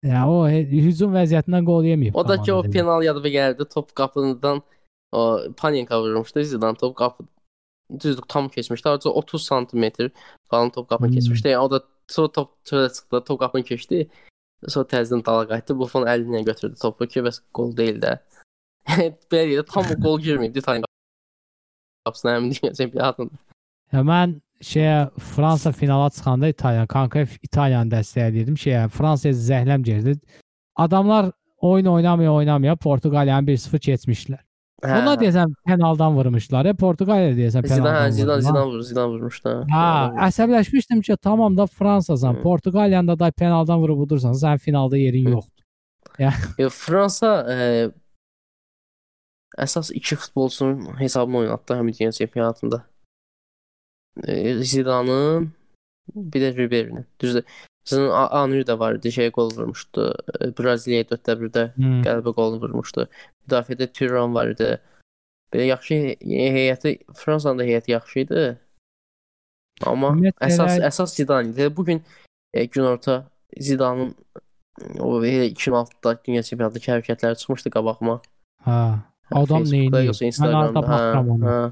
Yəni o hücum vəziyyətindən qol yeməyib. O da ki o penal yadıma gəldi. Top qapıdan o Panenka vurmuşdu. Zidane top qapı düzdür tam keçmişdi. Artıq 30 sm falan top qapını Hmm. keçmişdi. Yəni o da sonra top çölə çıxdı, top qapını keçdi. Sonra təzədən dala qayıtdı. Buffon əli ilə götürdü topu ki, bəs gol deyil də. [LAUGHS] Belə də tam o gol girməyibdi İtaliya qapısına həmin dünya çempionatında. Ya mən şeyə Fransa finala çıxanda İtaliya, konkret İtaliyanı dəstəkləyirdim. Şeyə Fransaya zəhləm girdi. Adamlar oyun oynamaya oynamaya Portuqaliyanı 1-0 keçmişlər. Hə, Ona deyəsən penaldan vurmuşlar. E, Portuqaliya deyəsən Zidane, penaldan. hə, Zidane, vurdular. Zidane vurur, Zidane vurmuşdu. hə. Ha, əsəbləşmişdim ki, tamam da Fransasan, Hı. Portuqaliyanı da penaldan vurub udursan, sən finalda yerin Hı. yoxdur. Ya, [LAUGHS] Fransa e, əsas iki futbolçunun hesabını oynatdı həmin dünya çempionatında. Zidane'ın bir də Ribery'nin. Düzdür. Sizin Anri də var idi, şey gol vurmuşdu. Braziliyaya 4-də 1-də Hı. qələbə golunu vurmuşdu. Müdafiədə Thuram var idi. Belə yaxşı he- heyəti Fransanın da heyəti yaxşı idi. Amma Ümumiyyətlə əsas əsas Zidane idi. Bu gün e, günorta Zidane'ın o elə 2006-da dünya çempionatındakı hərəkətləri çıxmışdı qabağıma. Ha. Adam neyini? yoxsa Mən arada baxıram Hə, ona. hə.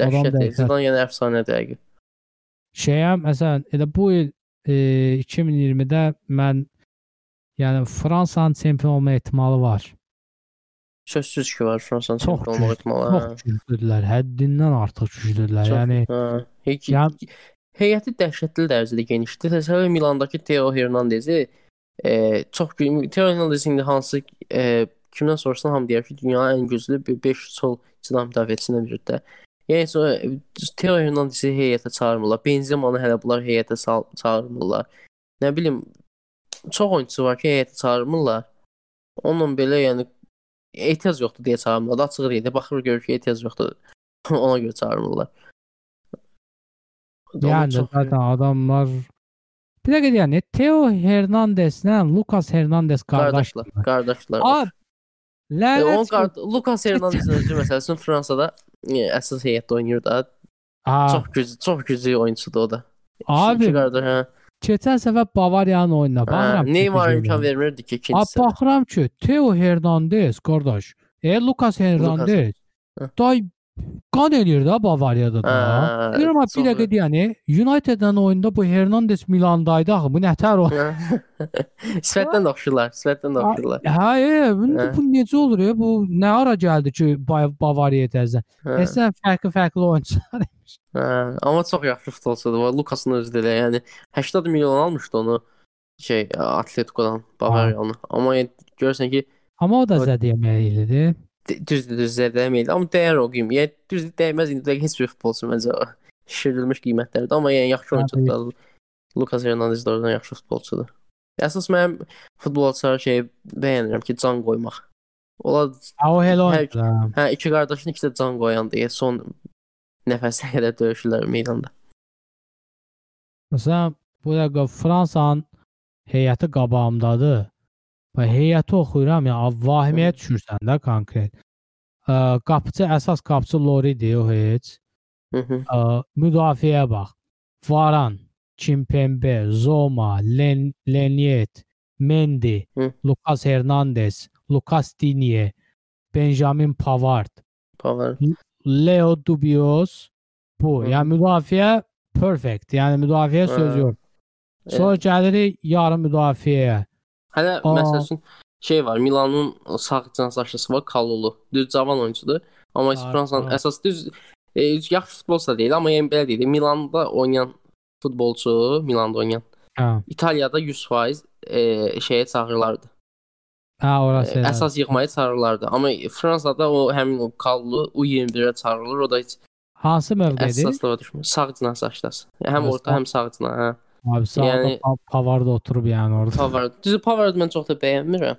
Dəhşət. Zidane yəni əfsanədir həqiqi. Şeyəm, məsələn, elə bu il e, 2020-də mən yəni Fransanın çempion olma ehtimalı var. Sözsüz ki var Fransanın Çox çempion güclü, ehtimalı. hə. Çox güclüdürlər. Həddindən artıq güclüdürlər. Çox, Yəni hə. Heç Yəni- heyəti dəhşətli dərəcədə genişdir. Təsəvvür Milandakı Theo Hernandezi e, çox Theo Hernandez indi hansı e, kimdən soruşsan hamı deyər ki, dünyanın ən güclü 5 sol cinah müdafiəçisindən biridir. Yəni sonra e, Theo Hernandezi heyətə çağırmırlar. Benzema'nı hələ bunlar heyətə çağırmırlar. Nə bilim çox oyunçu var ki, heyətə çağırmırlar. Onunla belə yəni ehtiyac yoxdur deyə çağırmırlar. Açıq deyir. Baxır görür ki, ehtiyac yoxdur. [LAUGHS] Ona görə çağırmırlar. Yəni çox- zaten adamlar Bir dəqiqə yəni Theo Hernandezlə Lucas Hernandez qardaşlar. qardaşlar, qardaşlar. A E, lənət. qard Lucas Hernandezin özü məsələn Fransada əsas heyətdə oynayır da. Ha, Çox güclü, çox güclü oyunçudur o da. Abi, qardaş, hə. keçən səfər Bavariyanın oyununa baxıram. Neymar imkan vermirdi ki, ikincisi. baxıram ki, Theo Hernandez qardaş. E Lucas Hernandez. Hə. Day qan eləyir də Bavariyada da. Deyirəm ha, bir dəqiqə yəni United-dən oyunda bu Hernandez Milandaydı axı. Bu nətər o? Sifətdən [LAUGHS] də oxşurlar, sifətdən də oxşurlar. Hə, e, bu, Hə. bu necə olur ya? Bu nə ara gəldi ki, Ba- Bavariya təzə? Hə. Əslən fərqli-fərqli oyunçular. [LAUGHS] Hə, amma çox yaxşı futbolçudur. O Lucasın özü də elə, yəni 80 milyon almışdı onu şey Atletico'dan Bavariyanı. Amma görürsən ki, Amma o da O- düzdür, düz zədələməydi. Amma dəyər o qiymət. Yəni düzdür, dəyməz indi heç bir futbolçu məncə şişirilmiş qiymətlərdir. Amma yəni yaxşı Hə, oyunçudur. Lucas Hernandez də oradan yaxşı futbolçudur. Əsas mənim futbolçulara şey bəyənirəm ki, can qoymaq. Ola o Hər- oyuncudur. hə iki qardaşın ikisi də can qoyandı. Yəni son nəfəsə qədər döyüşürlər meydanda. Məsələn, bu dəqiqə Fransanın heyəti qabağımdadır. Heyəti oxuyuram ya, vahiməyə düşürsən də konkret. Ə, qapıçı əsas qapıçı Loridir o heç. Hı -hı. Ə, müdafiəyə bax. Varan, Kimpembe, Zoma, Len Leniet, Mendy, Hı. Lucas Hernandez, Lucas Digne, Benjamin Pavard, Pavar. Leo Dubios bu. Hı. Yəni müdafiə perfect. Yəni müdafiə söz yox. Sonra gəlirik yarım müdafiəyə. Hələ məsəl üçün şey var, Milanın sağ cənsahçısı var, Kalulu. Düz cavan oyunçudur. Amma Fransanın əsas düz e, yaxşı futbolçu deyil, amma yəni belə deyək, Milanda oynayan futbolçu Milanda oynayan. Hə. İtaliyada 100% e, şeyə çağırırlardı. Hə, orası. E, əsas yığmaya çağırırlardı. Amma Fransada o həmin o Kallu U21-ə çağırılır. O da heç Hansı mövqedir? əsaslığa düşmür. Sağ cinah saçdas. Həm orta, həm sağ cinah. Hə. Abi sağda Yəni- Pa- Pavard oturub yəni orada. Pavard. Düzü Pavard mən çox da bəyənmirəm.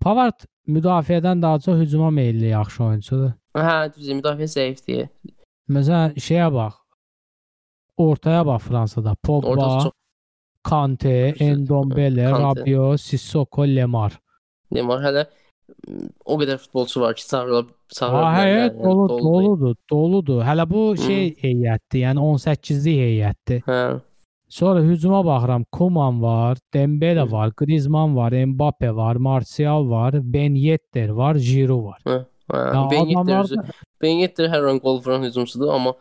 Pavard müdafiədən daha çox hücuma meylli yaxşı oyunçudur. Hə, düzü müdafiə zəifdir. Məsələn, şeyə bax. Ortaya bax Fransada. Pogba, çox Kante, Kante. Rabiot, Sissoko, Lemar. Neymar hələ m, o qədər futbolçu var ki, çağırılıb çağıra Ha, bilərlər, heyət yəni, dolu, doludur. doludur. Hələ bu Hı. şey heyətdir, yəni 18-lik heyətdir. Hə. Sonra hücuma baxıram. Koman var, Dembele Hı. var, Griezmann var, Mbappe var, Martial var, Ben Yedder var, Giroud var. Hə. Ya Ben Yedder adamlar özü- da- Ben Yedder hər an qol vuran hücumçudur, amma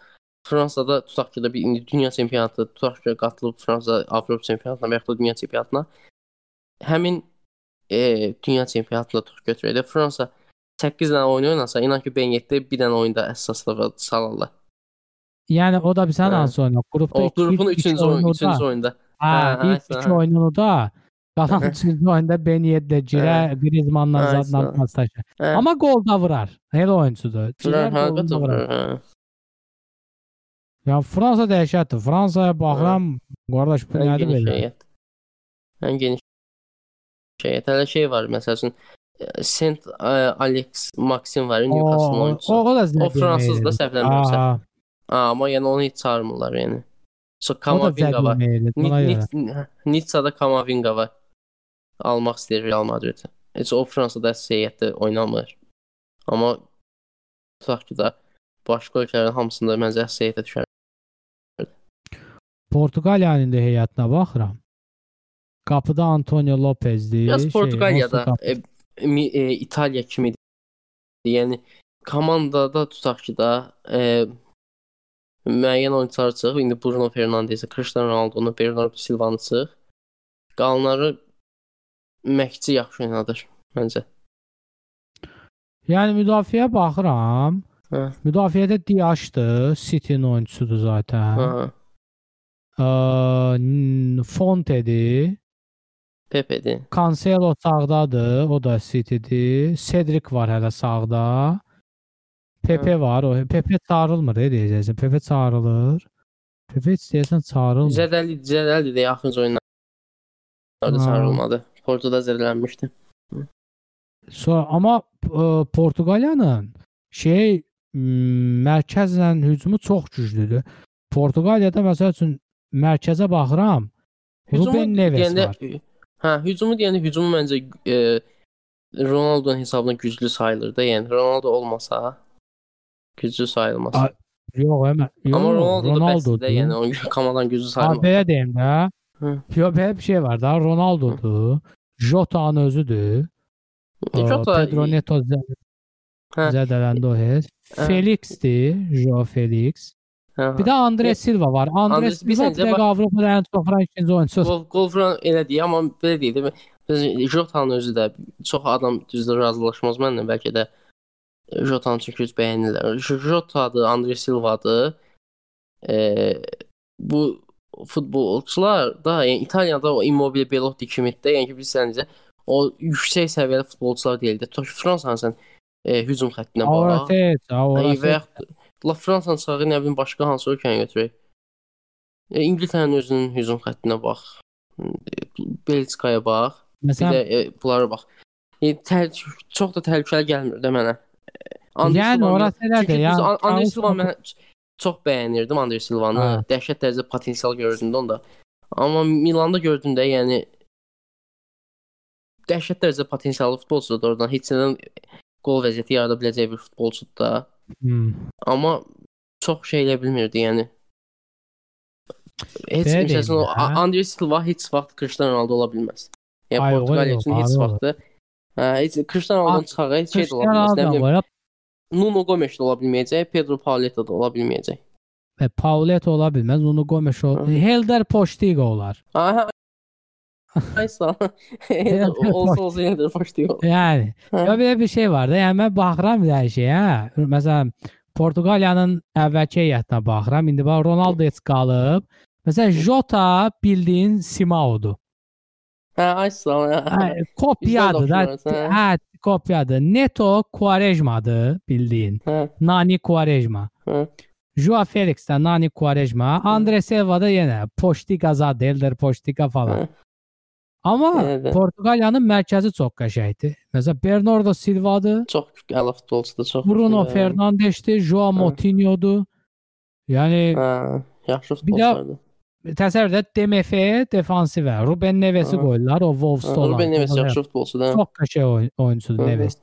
Fransada tutaq ki bir indi dünya çempionatı tutaq ki qatılıb Fransa Avropa çempionatına və ya da dünya çempionatına həmin e, dünya çempionatında tutaq götürək də Fransa 8 dənə oyun oynasa, inan ki Ben Yedder bir dənə oyunda əsaslığa salarlar. Yəni o da bir sən Hə. hansı oyunu? Qrupda O iki- qrupun ilk 3-cü oyunu oyunu, da- 3-cü oyunda. Hə, Hə, ilk hə, iki hə. oyununu da qalan [LAUGHS] üçüncü oyunda Ben Yedder girə, Griezmannla Hə, zadla hə. paslaşır. Hə. Amma gol da vurar. Elə oyunçudur. Vurar, Girər, hə, golunu da qəti vurar. vurar. Hə. Ya Fransa dəhşətdir. Fransaya baxıram, qardaş bu Ən nədir geniş belə? heyət. Ən geniş heyət. Hələ şey var, məsəl üçün e, Saint e, Alex Maxim var, O, Newcastle o, oyunçusu. o da zədə O fransız da səhvlənmirəmsə. Aha, Amma yəni onu heç çağırmırlar yəni. So o da Kamavinga var. zədə ona görə. Nit- Nitsada Kamavinga var. Almaq istəyir Real Madrid. Heç o Fransada əsas heyətdə oynamır. Amma tutaq ki da başqa ölkələrin hamısında məncə əsas heyətə düşər. Portuqaliyanın da heyətinə baxıram. Qapıda Antonio Lopezdir. Biraz şey, Portuqaliyada Mustafa- e, mi- e, İtaliya kimidir. Yəni komandada tutaq ki da e, müəyyən oyunçular çıx. İndi Bruno Fernandes, Cristiano Ronaldo, Bernardo Silva çıx. Qalanları Məkçi yaxşı oynadır məncə. Yəni müdafiəyə baxıram. Hə. Müdafiədə Diaşdır, City-nin oyunçusudur zaten. Ha, Ə, Fontedir. Pepe'dir. Cancelo sağdadır, o da City-dir. Cedric var hələ sağda. Pepe var, o Pepe çağırılmır, e, deyəcəksən. Pepe çağırılır. Heç deyəsən çağırılmır. Zədəli, Zədəli də yaxın oyunlarda çağırılmadı. Portoda zədələnmişdi. Sonra amma ə, Portuqaliyanın şey mərkəzlə hücumu çox güclüdür. Portuqaliyada məsəl üçün mərkəzə baxıram. Ruben Neves var. Hə, hücumu deyəndə hücumu məncə e, Ronaldo'nun hesabına güclü sayılır da. Yəni Ronaldo olmasa güclü sayılmaz. A- Yox, əmə. Yox, Amma Ronaldo da Ronaldodur. bəsdir, yəni o komandan güclü Ha, sayılmaz. belə deyim də. Hı. Yox, belə bir şey var da. Ronaldodur. Jota'nın özüdür. Ə, Jota Pedro Neto zə- Hə. zədələndi o heç. Hə. Felixdir, Joao Felix. hə, Bir də Andre Ye- Silva var. Andre Andre- bir Silva səncə dəqiq bax- Avropada ən çox vuran ikinci oyunçudur. Gol, gol vuran elə deyil, amma belə deyil. də, biz- Jota'nın özü də çox adam düzdür razılaşmaz mənlə bəlkə də Jota'nı çünki heç bəyənirlər. Jota'dır, Andre Silva'dır. E, bu futbolçular da, yəni İtaliyada o Immobile, Belotti kimi də, yəni ki səncə o yüksək səviyyəli futbolçular deyil də. Fransanın sən e, hücum xəttinə Ay, orası. və yaxud La Fransanın sağı nə bilim başqa hansı ölkəni götürək. E, İngiltərənin özünün hücum xəttinə bax. Belçikaya bax. Bir Məsələn, də e, bunlara bax. E, təhl çox da təhlükəli gəlmir də mənə. Yəni orası elədir. Çünki biz An- Andre Charles Silva mən çox bəyənirdim Andre Silvanı. Dəhşət dərəcədə potensial gördüm də onda. Amma Milanda gördüm də, yəni dəhşət dərəcədə potensiallı futbolçudur oradan. Heç nədən qol vəziyyəti yarada biləcək bir futbolçudur da. hmm. Amma çox şey elə bilmirdi, yəni. Heç məsələn o deyim də. A- Andre Silva heç vaxt Cristiano Ronaldo ola bilməz. Yəni Portuqaliya üçün heç vaxtı hə, heç Cristiano Ronaldo çıxağı heç şey də ola bilməz. Nə bilim. Nuno Gomes də ola bilməyəcək, Pedro Pauleta da ola bilməyəcək. E, Pauleta ola bilməz, Nuno Gomes ol. Hı. Helder Postigo olar. Aha. Aysa. olsa olsa də başlayır. Yəni, ya belə bir şey var da. Yəni mən baxıram bir dənə şeyə. Məsələn, Portuqaliyanın əvvəlki heyətinə baxıram. İndi bax Ronaldo heç qalıb. Məsələn, Jota bildiyin Simao'dur. Hə, Arsenal. hə. Hə, kopyadır da. Bizdə də Hə, kopyadır. Neto Quaresma'dır bildiyin. Hə, Nani Quaresma. hə. Joao Felix də Nani Quaresma. Andre Silva da yenə Poştika Zadeldir, Poştika falan. Hə. Amma Yenə də. Portuqaliyanın mərkəzi çox qəşəngdir. Məsələn, Bernardo Silva'dır, Çox əla futbolçudur, çox. Bruno Hə. Fernandes'dir, Joao Moutinho'dur. Yəni Hə, yaxşı Bir də- futbolçudur. Təsəvvür et DMF-yə defansivə Ruben Neves'i Hə. qoydular, o Wolves-da olan. Ruben Neves yaxşı futbolçudur. Çox qəşəng oyun, oyunçudur. Neves.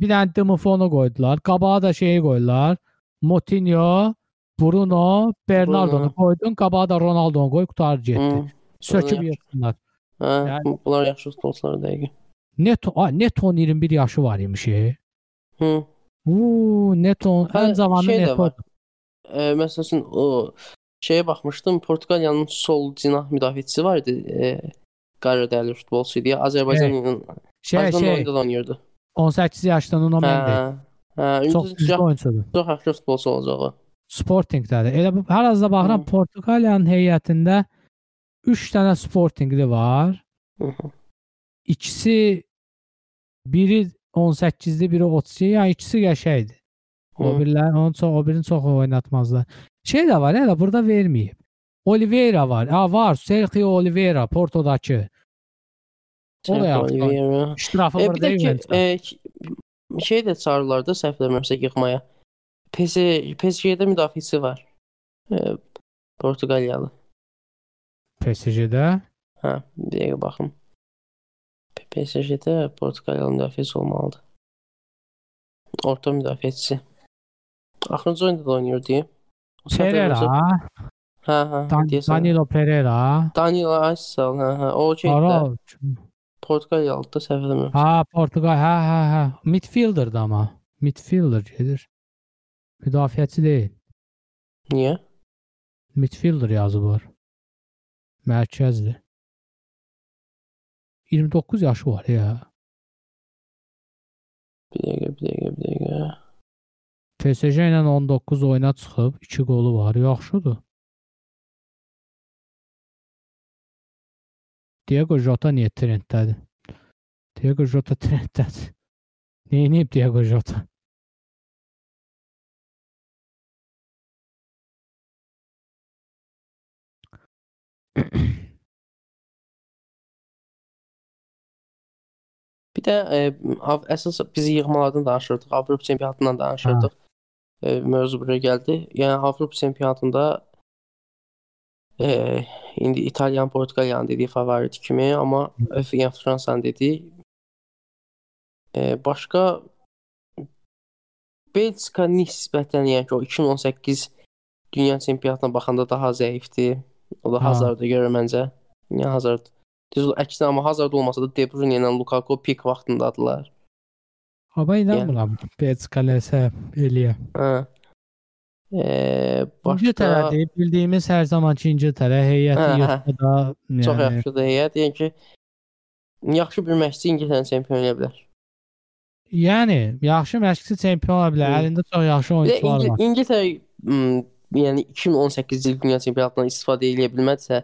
Bir dənə Demofonu qoydular. Qabağa da şeyi qoydular. Moutinho, Bruno, Bernardo'nu qoydun. Qabağa da Ronaldo'nu qoy, qutardı getdi. Söküb yığsınlar. Hə, Yəni- bunlar yaxşı futbolçular dəqiq. Neto, a, Neto'nun 21 yaşı var imiş. Hı. Uuu, Neto Hə, ən zamanlı şey də Neto. var. E, məsəl üçün o şeyə baxmışdım. Portuqaliyanın sol cinah müdafiəçisi var idi. E, qara dəyərli futbolçu idi. Azərbaycanın Şey, Azərbaycan şey, oyunda da oynayırdı. 18 yaşlı Nuno Mendes. Hə. Çox güclü oyunçudur. çox yaxşı futbolçu olacaq o. Sportingdədir. Elə hər azda baxıram Hı. Portuqaliyanın heyətində 3 dənə Sportingli var. Hı -hı. İkisi biri 18-dir, biri 32. Yəni ikisi qəşəngdir. O birlər onu çox o birini çox oynatmazlar. Şey də var, elə burada verməyib. Oliveira var. Ha var, Sergio Oliveira Portodakı. O da yaxşı. Oliveira. İştirafı E, deyil ki, e, şey də çağırırlar da səhv eləmirəmsə yığmaya. PSG PSG-də müdafiəçisi var. E, Portuqaliyalı. PSG-də. Hə, bir dəqiqə baxım. PSG-də Portuqaliyalı müdafiəçi olmalıdır. Orta müdafiəçisi. Axırıncı oyunda da oynayırdı. O səhv Pereira, eləmirəmsə- Hə, hə. Dan deyəsən. Danilo Pereira. Danilo Aysal, hə, hə. O şeydə Ara, Portuqaliyalıdır, səhv eləmirəm. ha Portuqal, hə, hə, hə. Midfielderdir amma. Midfielder gedir. Müdafiəçi deyil. Niyə? Midfielder yazılır. Mərkəzdir. 29 yaşı var ya. Bir dəqiqə, bir dəqiqə, bir dəqiqə. PSG ilə 19 oyuna çıxıb, 2 qolu var. Yaxşıdır. Diego Jota niyə trenddədir? Diego Jota [LAUGHS] trenddədir. Neyinib Diego Jota? Bir də e, əsas biz yığmalardan danışırdıq, Avropa çempionatından danışırdıq. E, mövzu buraya gəldi. Yəni Avropa çempionatında e, indi İtalyan, Portuqaliyanın dediyi favorit kimi, amma yəni Fransanın dediyi e, başqa Belçika nisbətən yəni ki, o 2018 dünya çempionatına baxanda daha zəifdir. O da Ha. Hazard'a görə məncə. Yəni Hazard Düz əksinə amma Hazard olmasa da De Bruyne ilə Lukaku pik vaxtındadılar. Amma inanmıram. Belçika nəsə eləyə. Hə. Eee başqa İngiltərədir. Bildiyimiz hər zamanki İngiltərə heyəti Hə, yığsa da çox yəni yaxşıdır heyət. Yəni ki yaxşı bir məşqçi İngiltərənin çempionu ola bilər. Yəni yaxşı məşqçi çempion ola bilər. Hı. Əlində çox yaxşı oyunçular var. İngiltərə yəni 2018 il dünya çempionatından istifadə edə bilmədisə,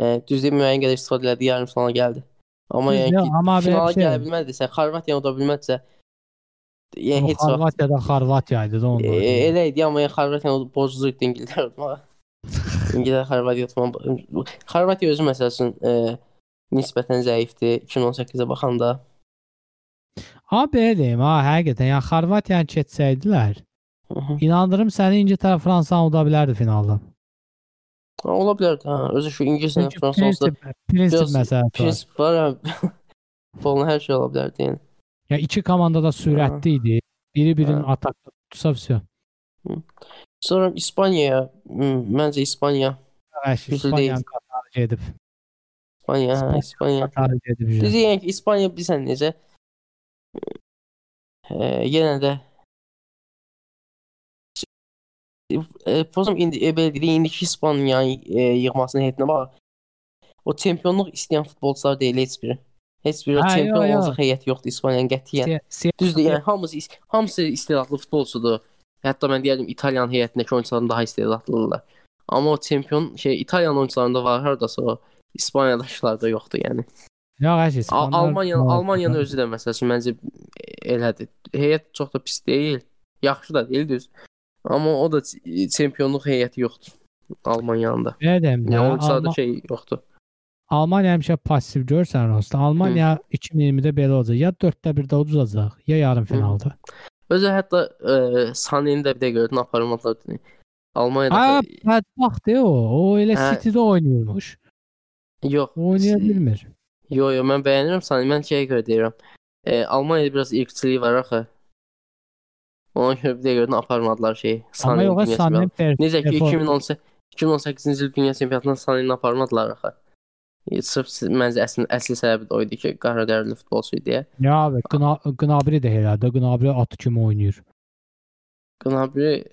yəni düzdür müəyyən qədər istifadə elədi, yarım finala gəldi. Amma yəni ki, amma finala şey- gələ bilmədisə, Xorvatiya oda bilmədisə, yəni heç vaxt Xorvatiyada Xorvatiya idi də onlar. E, elə idi, amma yəni [LAUGHS] Xorvatiya borclu idi İngiltərə tutmağa. İngiltərə Xorvatiya tutmağa. Xorvatiya özü məsələn e, nisbətən zəifdir 2018-ə baxanda. Amma belə deyim, ha, həqiqətən yəni Xorvatiyanı keçsəydilər, inandırım səni İngiltərə Fransanı uda bilərdi finalda. Ha, Ola bilər də. Ha. Özü şu İngilislə olsa prinsip, məsələsi var. prinsip var. ha. [LAUGHS] Futbolun hər şey ola bilərdi yəni. Yəni iki komanda da sürətli idi. Biri birinin Ha. atakda tutsa vəsə. Sonra İspaniyaya, m, məncə İspaniya, Əş, Güclü İspaniyanın qatarı gedib. İspaniya, hə, İspaniya. İspaniya. Qatarı gedib. Düz Düzdür. yəni ki, İspaniya bilirsən necə? E, yenə də e, pozum indi e, belə deyək, indiki İspaniyanın e, yığmasının heyətinə bax. O çempionluq istəyən futbolçular deyil heç biri. Heç biri Hə, çempion yox, yox. olacaq heyət yoxdur İspaniyanın qətiyyən. Düzdür, yəni hamısı hamısı istedadlı futbolçudur. Hətta mən deyərdim İtalyan heyətindəki oyunçulardan daha istedadlıdırlar. Amma o çempion şey İtaliyanın oyunçularında var, hardasa o İspaniyadaşlarda yoxdur yəni. Ya əşi, Al Almaniyanın Almaniyanın özü də məsələn məncə elədir. Heyət çox da pis deyil. Yaxşı da deyil düz. Amma o da çempionluq heyəti yoxdur. Almaniyanın da. Nə deyim Yəni oyunçularda şey yoxdur. Almaniya həmişə pasiv görsən Rosta. Almaniya 2020-də belə olacaq. Ya 4də 1-də udacaq, ya yarım finalda. Özü hətta e, Sane'ni də bir də gördün aparmadılar. Almaniyada Ha, bədbəxtdir o. O elə Hə. City-də oynayırmış. yox. Oynaya bilmir. Yo yo mən bəyənirəm Sane. Mən şeyə görə deyirəm. E, Almaniyada biraz irqçiliyi var axı. Ona görə bir də gördün aparmadılar yox, Sané çempionatı. Necə ki perform- 2018 2018-ci il dünya çempionatından Sane'ni aparmadılar axı. E, Sırf məncə əsl əsl səbəbi də o idi ki, qaradərili futbolçu idi. Ya abi, Gna- Gnabry də elədi. Gnabry at kimi oynayır. Gnabry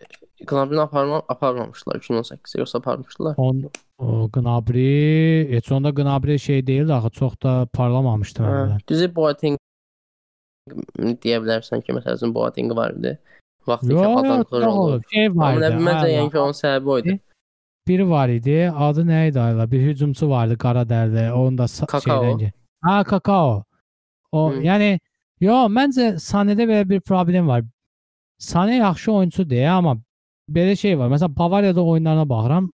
Gnabry'ni aparma aparmamışlar 2018-də yoxsa aparmışdılar. On o Gnabry, heç onda Gnabry şey deyildi axı, çox da parlamamışdı Hə, məndə. düzü Boateng deyə bilərsən ki, məsələn Boateng var idi. Vaxtı ki yox, oldu. Şey var idi. məncə ay yəni ki onun səbəbi o idi. Biri var idi. Adı nə idi ayla? Bir hücumçu vardı qara dərli. Onun da sa- Kakao. şeydən. ge- Ha, Kakao. O, Hı. yəni yo, məncə Sanedə belə bir problem var. Sane yaxşı oyunçu deyə, amma belə şey var. Məsələn, Bavariyada oyunlarına baxıram.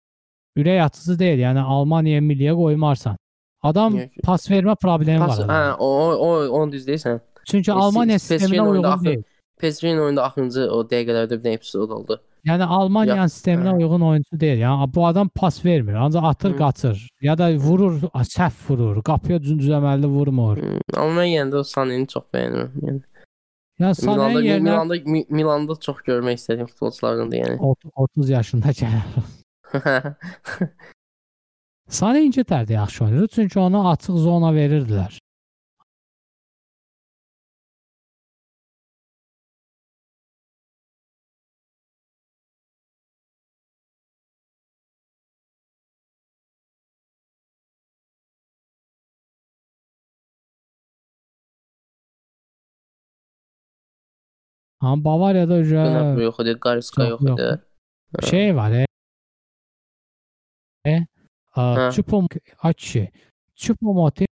Ürək açıcı deyil. Yəni Almaniya milliyə qoymarsan. Adam Yox. pas vermə problemi Pas, var. hə, adamın. o o onu düz deyirsən. Çünki Pes- Almaniya PSV-nin sisteminə oyunda uyğun axı- deyil. PSG-nin oyunda axırıncı o dəqiqələrdə bir dənə epizod oldu. Yəni Almaniyanın sisteminə hə. uyğun oyunçu deyil. Yəni bu adam pas vermir, ancaq atır, Hı. qaçır. Ya da vurur, səhv vurur, qapıya düzləməli vurmur. Hmm, Amma mən yenə də o Sane'ni çox bəyənirəm. Yəni Yəni Milanda yerinə Milanda Mi- Milanda çox görmək istədiyim futbolçulardandır yəni. ot- 30 yaşında gəlir. [LAUGHS] Sane İngiltərədə yaxşı oynayır, çünki ona açıq zona verirdilər. Amma Bavariyada Gnabry üzə yox idi, Goretzka Yox, yox yox. idi. şey var. E, e, a, Hə. Chupom Achi. Chupomoti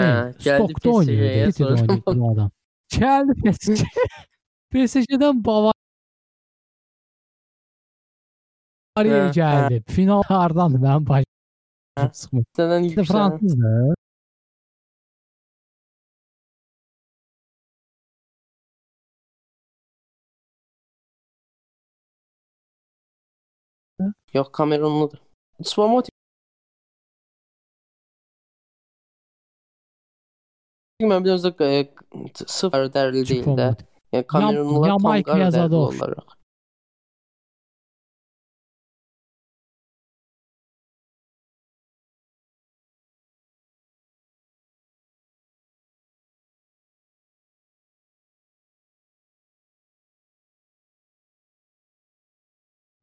Hə, gəldi Stokda oynayırdı. PSG-yə, City'də sonra- oynayırdı bu adam. Gəldi PSG. [LAUGHS] PSG-dən Bavariyaya Hə, gəldi. Final hardandı mənim başım Hə. sıxmır. Səndən İşte yüksələn. Fransızdır. Yox, Kamerunludur. Choupo-Moting mən biraz da e, sıfır dərli deyil də. Choupo-Moting. Yəni Kamerunlular tam Yamayka qara yazada dərli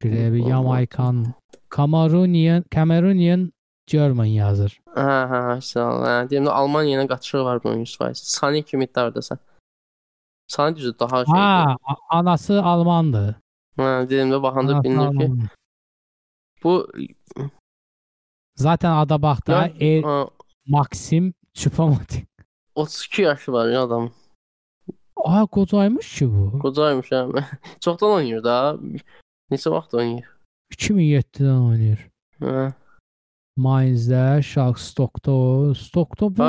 Şuraya bir Choupo-Moting. Yamaykan, Cameroonian, Cameroonian German yazır. Hə, hə, sağ ol. Hə, deyim də Almaniya ilə qaçışı var bunun 100%. Sani kimi iddiadasan. Sani düzü daha şey. Ha, anası Almandı. Hə, deyim də baxanda bilinir ki, bu Zaten ada baxda e, hə, Maxim Choupo-Moting. 32 yaşı var ya adam. Aa qocaymış ki bu. Qocaymış hə. [LAUGHS] Çoxdan oynayır da. Neçə vaxt oynayır? 2007-dən oynayır. Hə. Mainzdə, Schalke, Stockda bu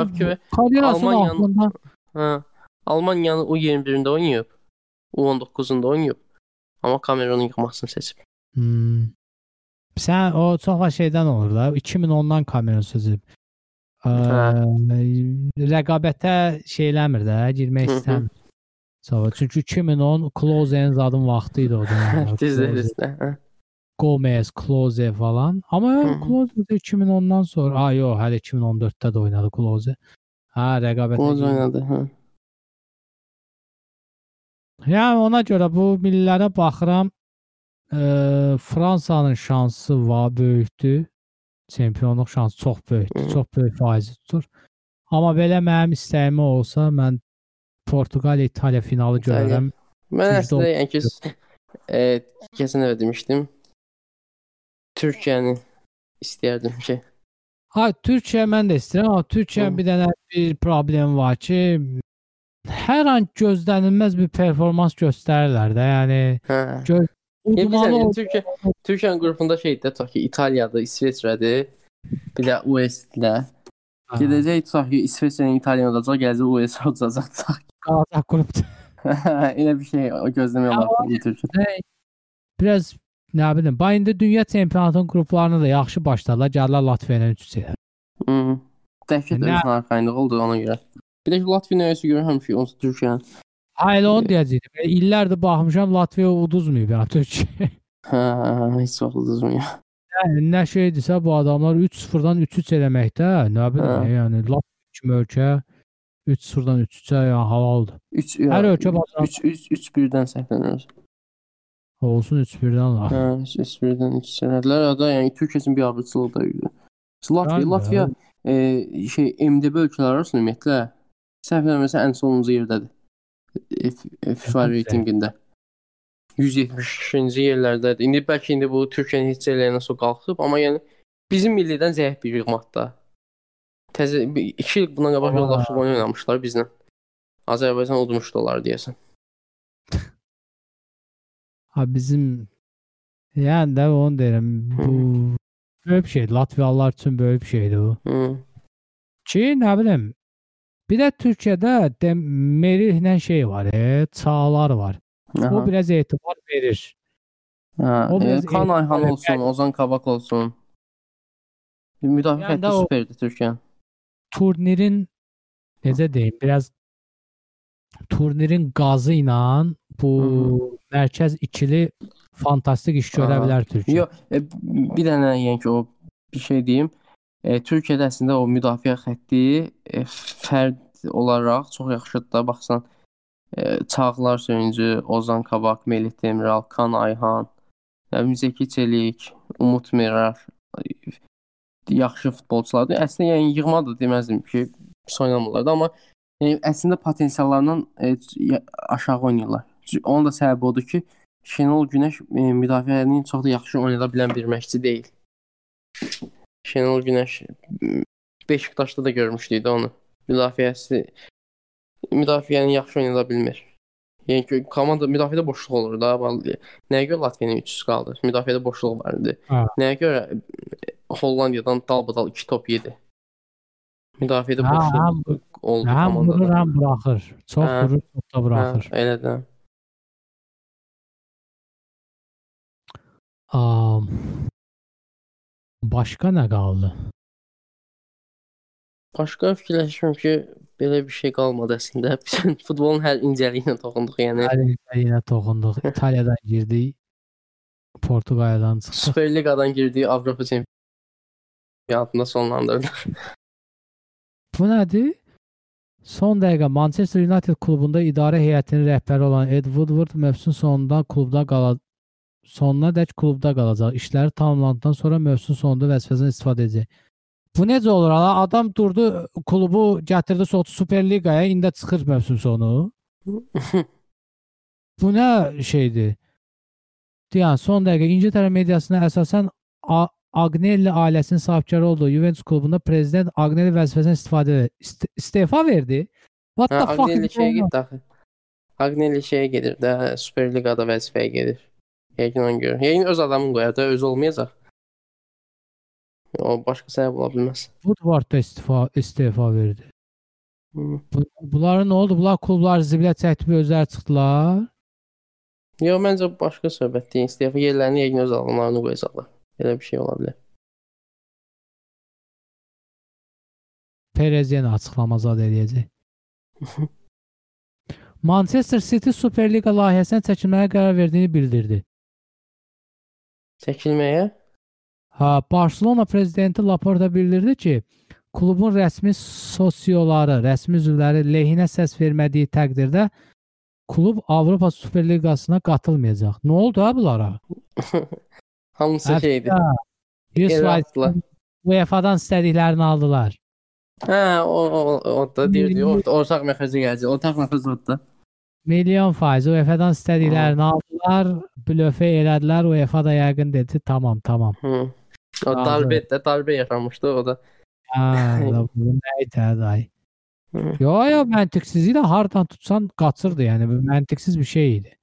karyerasının axırında hə. Almaniyanın U21-də oynayıb. U19-unda oynayıb. Amma Kamerunun yığmasını seçib. Hmm. Sən o çox şeydən olur da. 2010-dan Kamerun sözü. Ə, rəqabətə şeyləmir də, girmək istəmir. Sonra çünki 2010 Kloze'nin zadın vaxtı idi o dövrlər. [LAUGHS] Düzdür, Klose. Gomez, Kloze falan. Amma də 2010-dan sonra, a yox, hələ 2014-də də oynadı Kloze. Hə, rəqabətə. Kloz girdi. oynadı. Hə. Yəni ona görə bu millilərə baxıram. Ə, Fransanın şansı var, böyükdür. Çempionluq şansı çox böyükdür. Çox böyük faizi tutur. Amma belə mənim istəyim olsa, mən Portuqaliya İtaliya finalı İtaliya. görərəm. Mən əslində yəni ki, e, keçən dəfə demişdim. Türkiyəni istəyərdim ki. Ha Türkiyə mən də istəyirəm, amma Türkiyənin bir dənə bir problem var ki, hər an gözlənilməz bir performans göstərirlər də. Yəni Hə. gö Yəni udmalı Türkiyə Türkiyənin qrupunda şeydə tutaq ki, İtaliyadır, İsveçrədir. Bir də US-də. Gedəcək tutaq ki, İsveçrənin İtaliyan olacaq, gələcək US olacaq. tutaq. Qalacaq qrupda. Elə bir şey o olar bu Türkiyə. Biraz nə bilim, bax indi dünya çempionatının qruplarını da yaxşı başladılar. Gəlirlər Latviya ilə üç-üç. Hı. Dəhşət özünə arxayınlıq oldu ona görə. Bir də ki, Latviya nəyəsə görə həmişə onsuz Türkiyənin. Ha elə onu deyəcəydim. İllərdir baxmışam Latviya uduzmayıb ya Türkiyə. Hə, heç vaxt uduzmuyor. Yəni nə şeydirsə bu adamlar 3-0-dan 3-3 eləməkdə, nə bilim, Hə. yəni Latviya kimi ölkə 3-0-dan 3-3-ə yəni halaldır. 3 Hər ölkə bacaran 3 3 3 birdən səhvlənir. olsun 3-1-dən la. Hə, 3 birdən 3 sənədlər da, yəni Türkiyə üçün bir abırçılıq da idi. Latviya, Yəni, Latviya e, şey MDB ölkələri arasında ümumiyyətlə səhv eləmirəmsə ən sonuncu yerdədir. FIFA reytinqində. 170-ci yerlərdədir. İndi bəlkə indi bu Türkiyənin heç eləyəndən sonra qalxıb, amma yəni bizim millidən zəif bir yığmaqda. Təzə 2 il bundan qabaq yoldaşlıq oyunu oynamışlar bizlə. Azərbaycan udmuşdular deyəsən. [LAUGHS] Ha bizim yəni də onu deyirəm. Bu böyük bir şeydir. Latviyalılar üçün böyük bir şeydir bu. Hı. Ki, nə bilim. Bir də Türkiyədə Merihlə şey var, e, çağlar var. Aha. O biraz etibar verir. Ha, O e, Kan Ayhan olsun, Ozan Kabak olsun. Müdafiə Yəni xətti o- superdir Türkiyənin. Turnirin necə deyim, biraz turnirin qazı ilə bu mərkəz ikili fantastik iş görə bilər Türkiyə. Yox, e, bir dənə yəni ki, o bir şey deyim. E, Türkiyədə əslində o müdafiə xətti e, fərd olaraq çox yaxşıdır da baxsan. E, Çağlar Söyüncü, Ozan Kabak, Melih Demiral, Kan Ayhan, bilim Zeki Çelik, Umut Merar e, yaxşı futbolçulardır. Əslində yəni yığmadır deməzdim ki, pis oynamırlar da, amma yəni, əslində potensiallarından e, aşağı oynayırlar. Onun da səbəbi odur ki, Şenol Günəş e, müdafiəni çox da yaxşı oynada bilən bir məşqçi deyil. Şenol Günəş Beşiktaşda da görmüşdük də onu. Müdafiəsi müdafiəni yaxşı oynada bilmir. Yəni ki, komanda müdafiədə boşluq olur da. Nəyə görə Latviyanın 300 qaldı? Müdafiədə boşluq var idi. Ha. Nəyə görə e, Hollandiyadan dalbadal 2 top yedi? Müdafiədə Ha, boşluq həm, oldu həm vurur, komandada. həm buraxır. Çox Hə. vurur, çox da Hə, buraxır. elə də. Am, başqa nə qaldı? Başqa fikirləşirəm ki, belə bir şey qalmadı əslində. Bütün [LAUGHS] futbolun hər incəliyinə toxunduq, yəni. Hələ yenə toxunduq. İtaliyadan [LAUGHS] girdik. Portuqaliyadan çıxdıq. Süper Liqadan girdiyi Avropa çempionatında sonlandırdı. [LAUGHS] Bu nədir? Son dəqiqə Manchester United klubunda idarə heyətinin rəhbəri olan Ed Woodward mövsüm sonunda klubda qalacaq. Sonuna dək klubda qalacaq. İşləri tamamlandıqdan sonra mövsüm sonunda vəzifəsindən istifadə edəcək. Bu necə olur? ala? Adam durdu, klubu gətirdi so Super Liqaya, indi çıxır mövsüm sonu. [LAUGHS] Bu nə şeydir? Yəni son dəqiqə İngiltərə mediasına əsasən Agnelli ailəsinin sahibkarı olduğu Juventus klubunda prezident Agnelli vəzifəsindən istifadə ist istefa verdi. What the fuck? Agnelli şeyə getdi axı. Agnelli şeyə gedir də, Süper Liqada vəzifəyə gedir. Yəqin ona görə. Yəqin öz adamını qoyar da, özü olmayacaq. O başqa səbəb ola bilməz. Woodward da istifa istefa verdi. Bu, bunların nə oldu? Bunlar klublar zibilə çəkdi, özləri çıxdılar. Yox, məncə başqa söhbət deyil. İstefa yerlərini yəqin öz adamlarını qoyacaqlar. Belə bir şey ola bilər. Perez yenə açıqlama zad eləyəcək. Manchester City Super Liqa layihəsindən çəkilməyə qərar verdiyini bildirdi. Çəkilməyə? Barcelona prezidenti Laporta bildirdi ki, klubun rəsmi sosioları, rəsmi üzvləri lehinə səs vermədiyi təqdirdə klub Avropa Super Liqasına qatılmayacaq. Nə oldu ha bunlara? [LAUGHS] Hamısı Hətta şeydir. 100% Geri atdılar. UEFA-dan istədiklərini aldılar. Hə, o, o, o da deyir, deyir, orta, ortaq məxrəcə gələcək. Ortaq məxrəc orada. Milyon faiz UEFA-dan istədiklərini aldılar. Onlar blöfə elədilər. UEFA da yəqin dedi, tamam, tamam. Hı. O Razı. darbə də darbə yaşamışdı o da. Ha, da bu nə idi hə, day? Hı. Yo, yo, məntiqsizliyi də hardan tutsan qaçırdı, yəni bu məntiqsiz bir şey idi.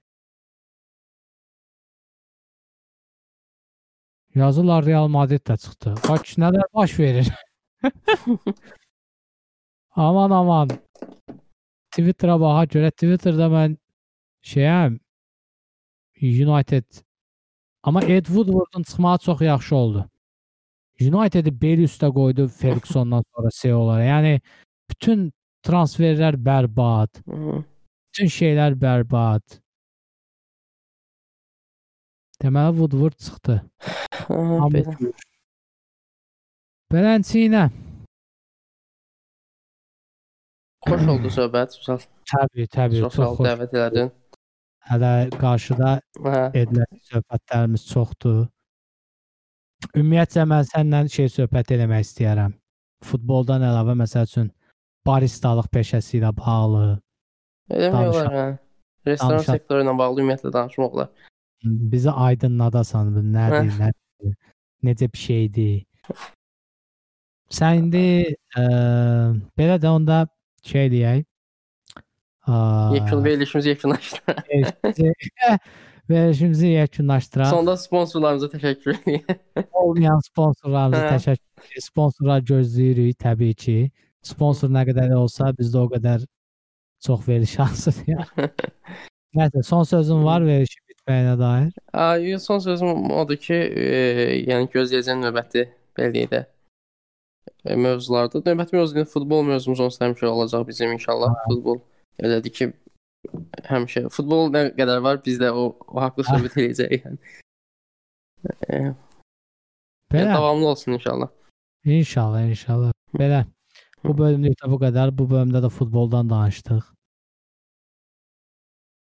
Yazılar Real Madrid də çıxdı. Bax nələr baş verir. [LAUGHS] aman aman. Twitter'a baxa görə Twitter'da mən şeyəm United amma Ed Woodward'ın çıxmağı çox yaxşı oldu. United'i bel üstə qoydu Fergusondan [LAUGHS] sonra CEO olaraq. Yəni bütün transferlər bərbad, bütün şeylər bərbad. Deməli Woodward çıxdı. Ha, Hamı belə. gülür. Beləncə Xoş oldu söhbət. Uzal. təbii, təbii Çox çox, sağ ol xoş. dəvət elədin. Hələ qarşıda edilən söhbətlərimiz çoxdur. Ümumiyyətcə mən səndən şey söhbət eləmək istəyərəm. Futboldan əlavə məsəl üçün baristalıq peşəsi ilə bağlı, Eləmək olar, hə. Restoran Danışaq. sektoru ilə bağlı ümumiyyətlə danışmaq olar. bizi aydınladasan bu nədir, nədir, necə bir şeydir. Sən indi ə, belə də onda şey deyək. Yekun verilişimizi yekunlaşdı. [LAUGHS] [LAUGHS] Verilişimizi yekunlaşdıraq. Sonda sponsorlarımıza təşəkkür edirəm. [LAUGHS] olmayan sponsorlarımıza təşəkkür edirik. Sponsorlar gözləyirik təbii ki. Sponsor nə qədər olsa bizdə o qədər çox veriliş şansıdır. [LAUGHS] Yəni. Nəysə, son sözün var verilişin bitməyinə dair. Ay, son sözüm odur ki, e, yəni gözləyəcəyim növbəti belə də e, mövzularda. Növbəti mövzu futbol mövzumuz onsuz həmişə olacaq bizim inşallah. Futbol elədir ki, həmişə futbol nə qədər var, biz də o, o haqqda söhbət [LAUGHS] edəcəyik yəni. E, yəni Belə, davamlı olsun inşallah. inşallah, inşallah. Belə. Bu bölümlük də bu qədər. Bu bölümdə də futboldan danışdıq.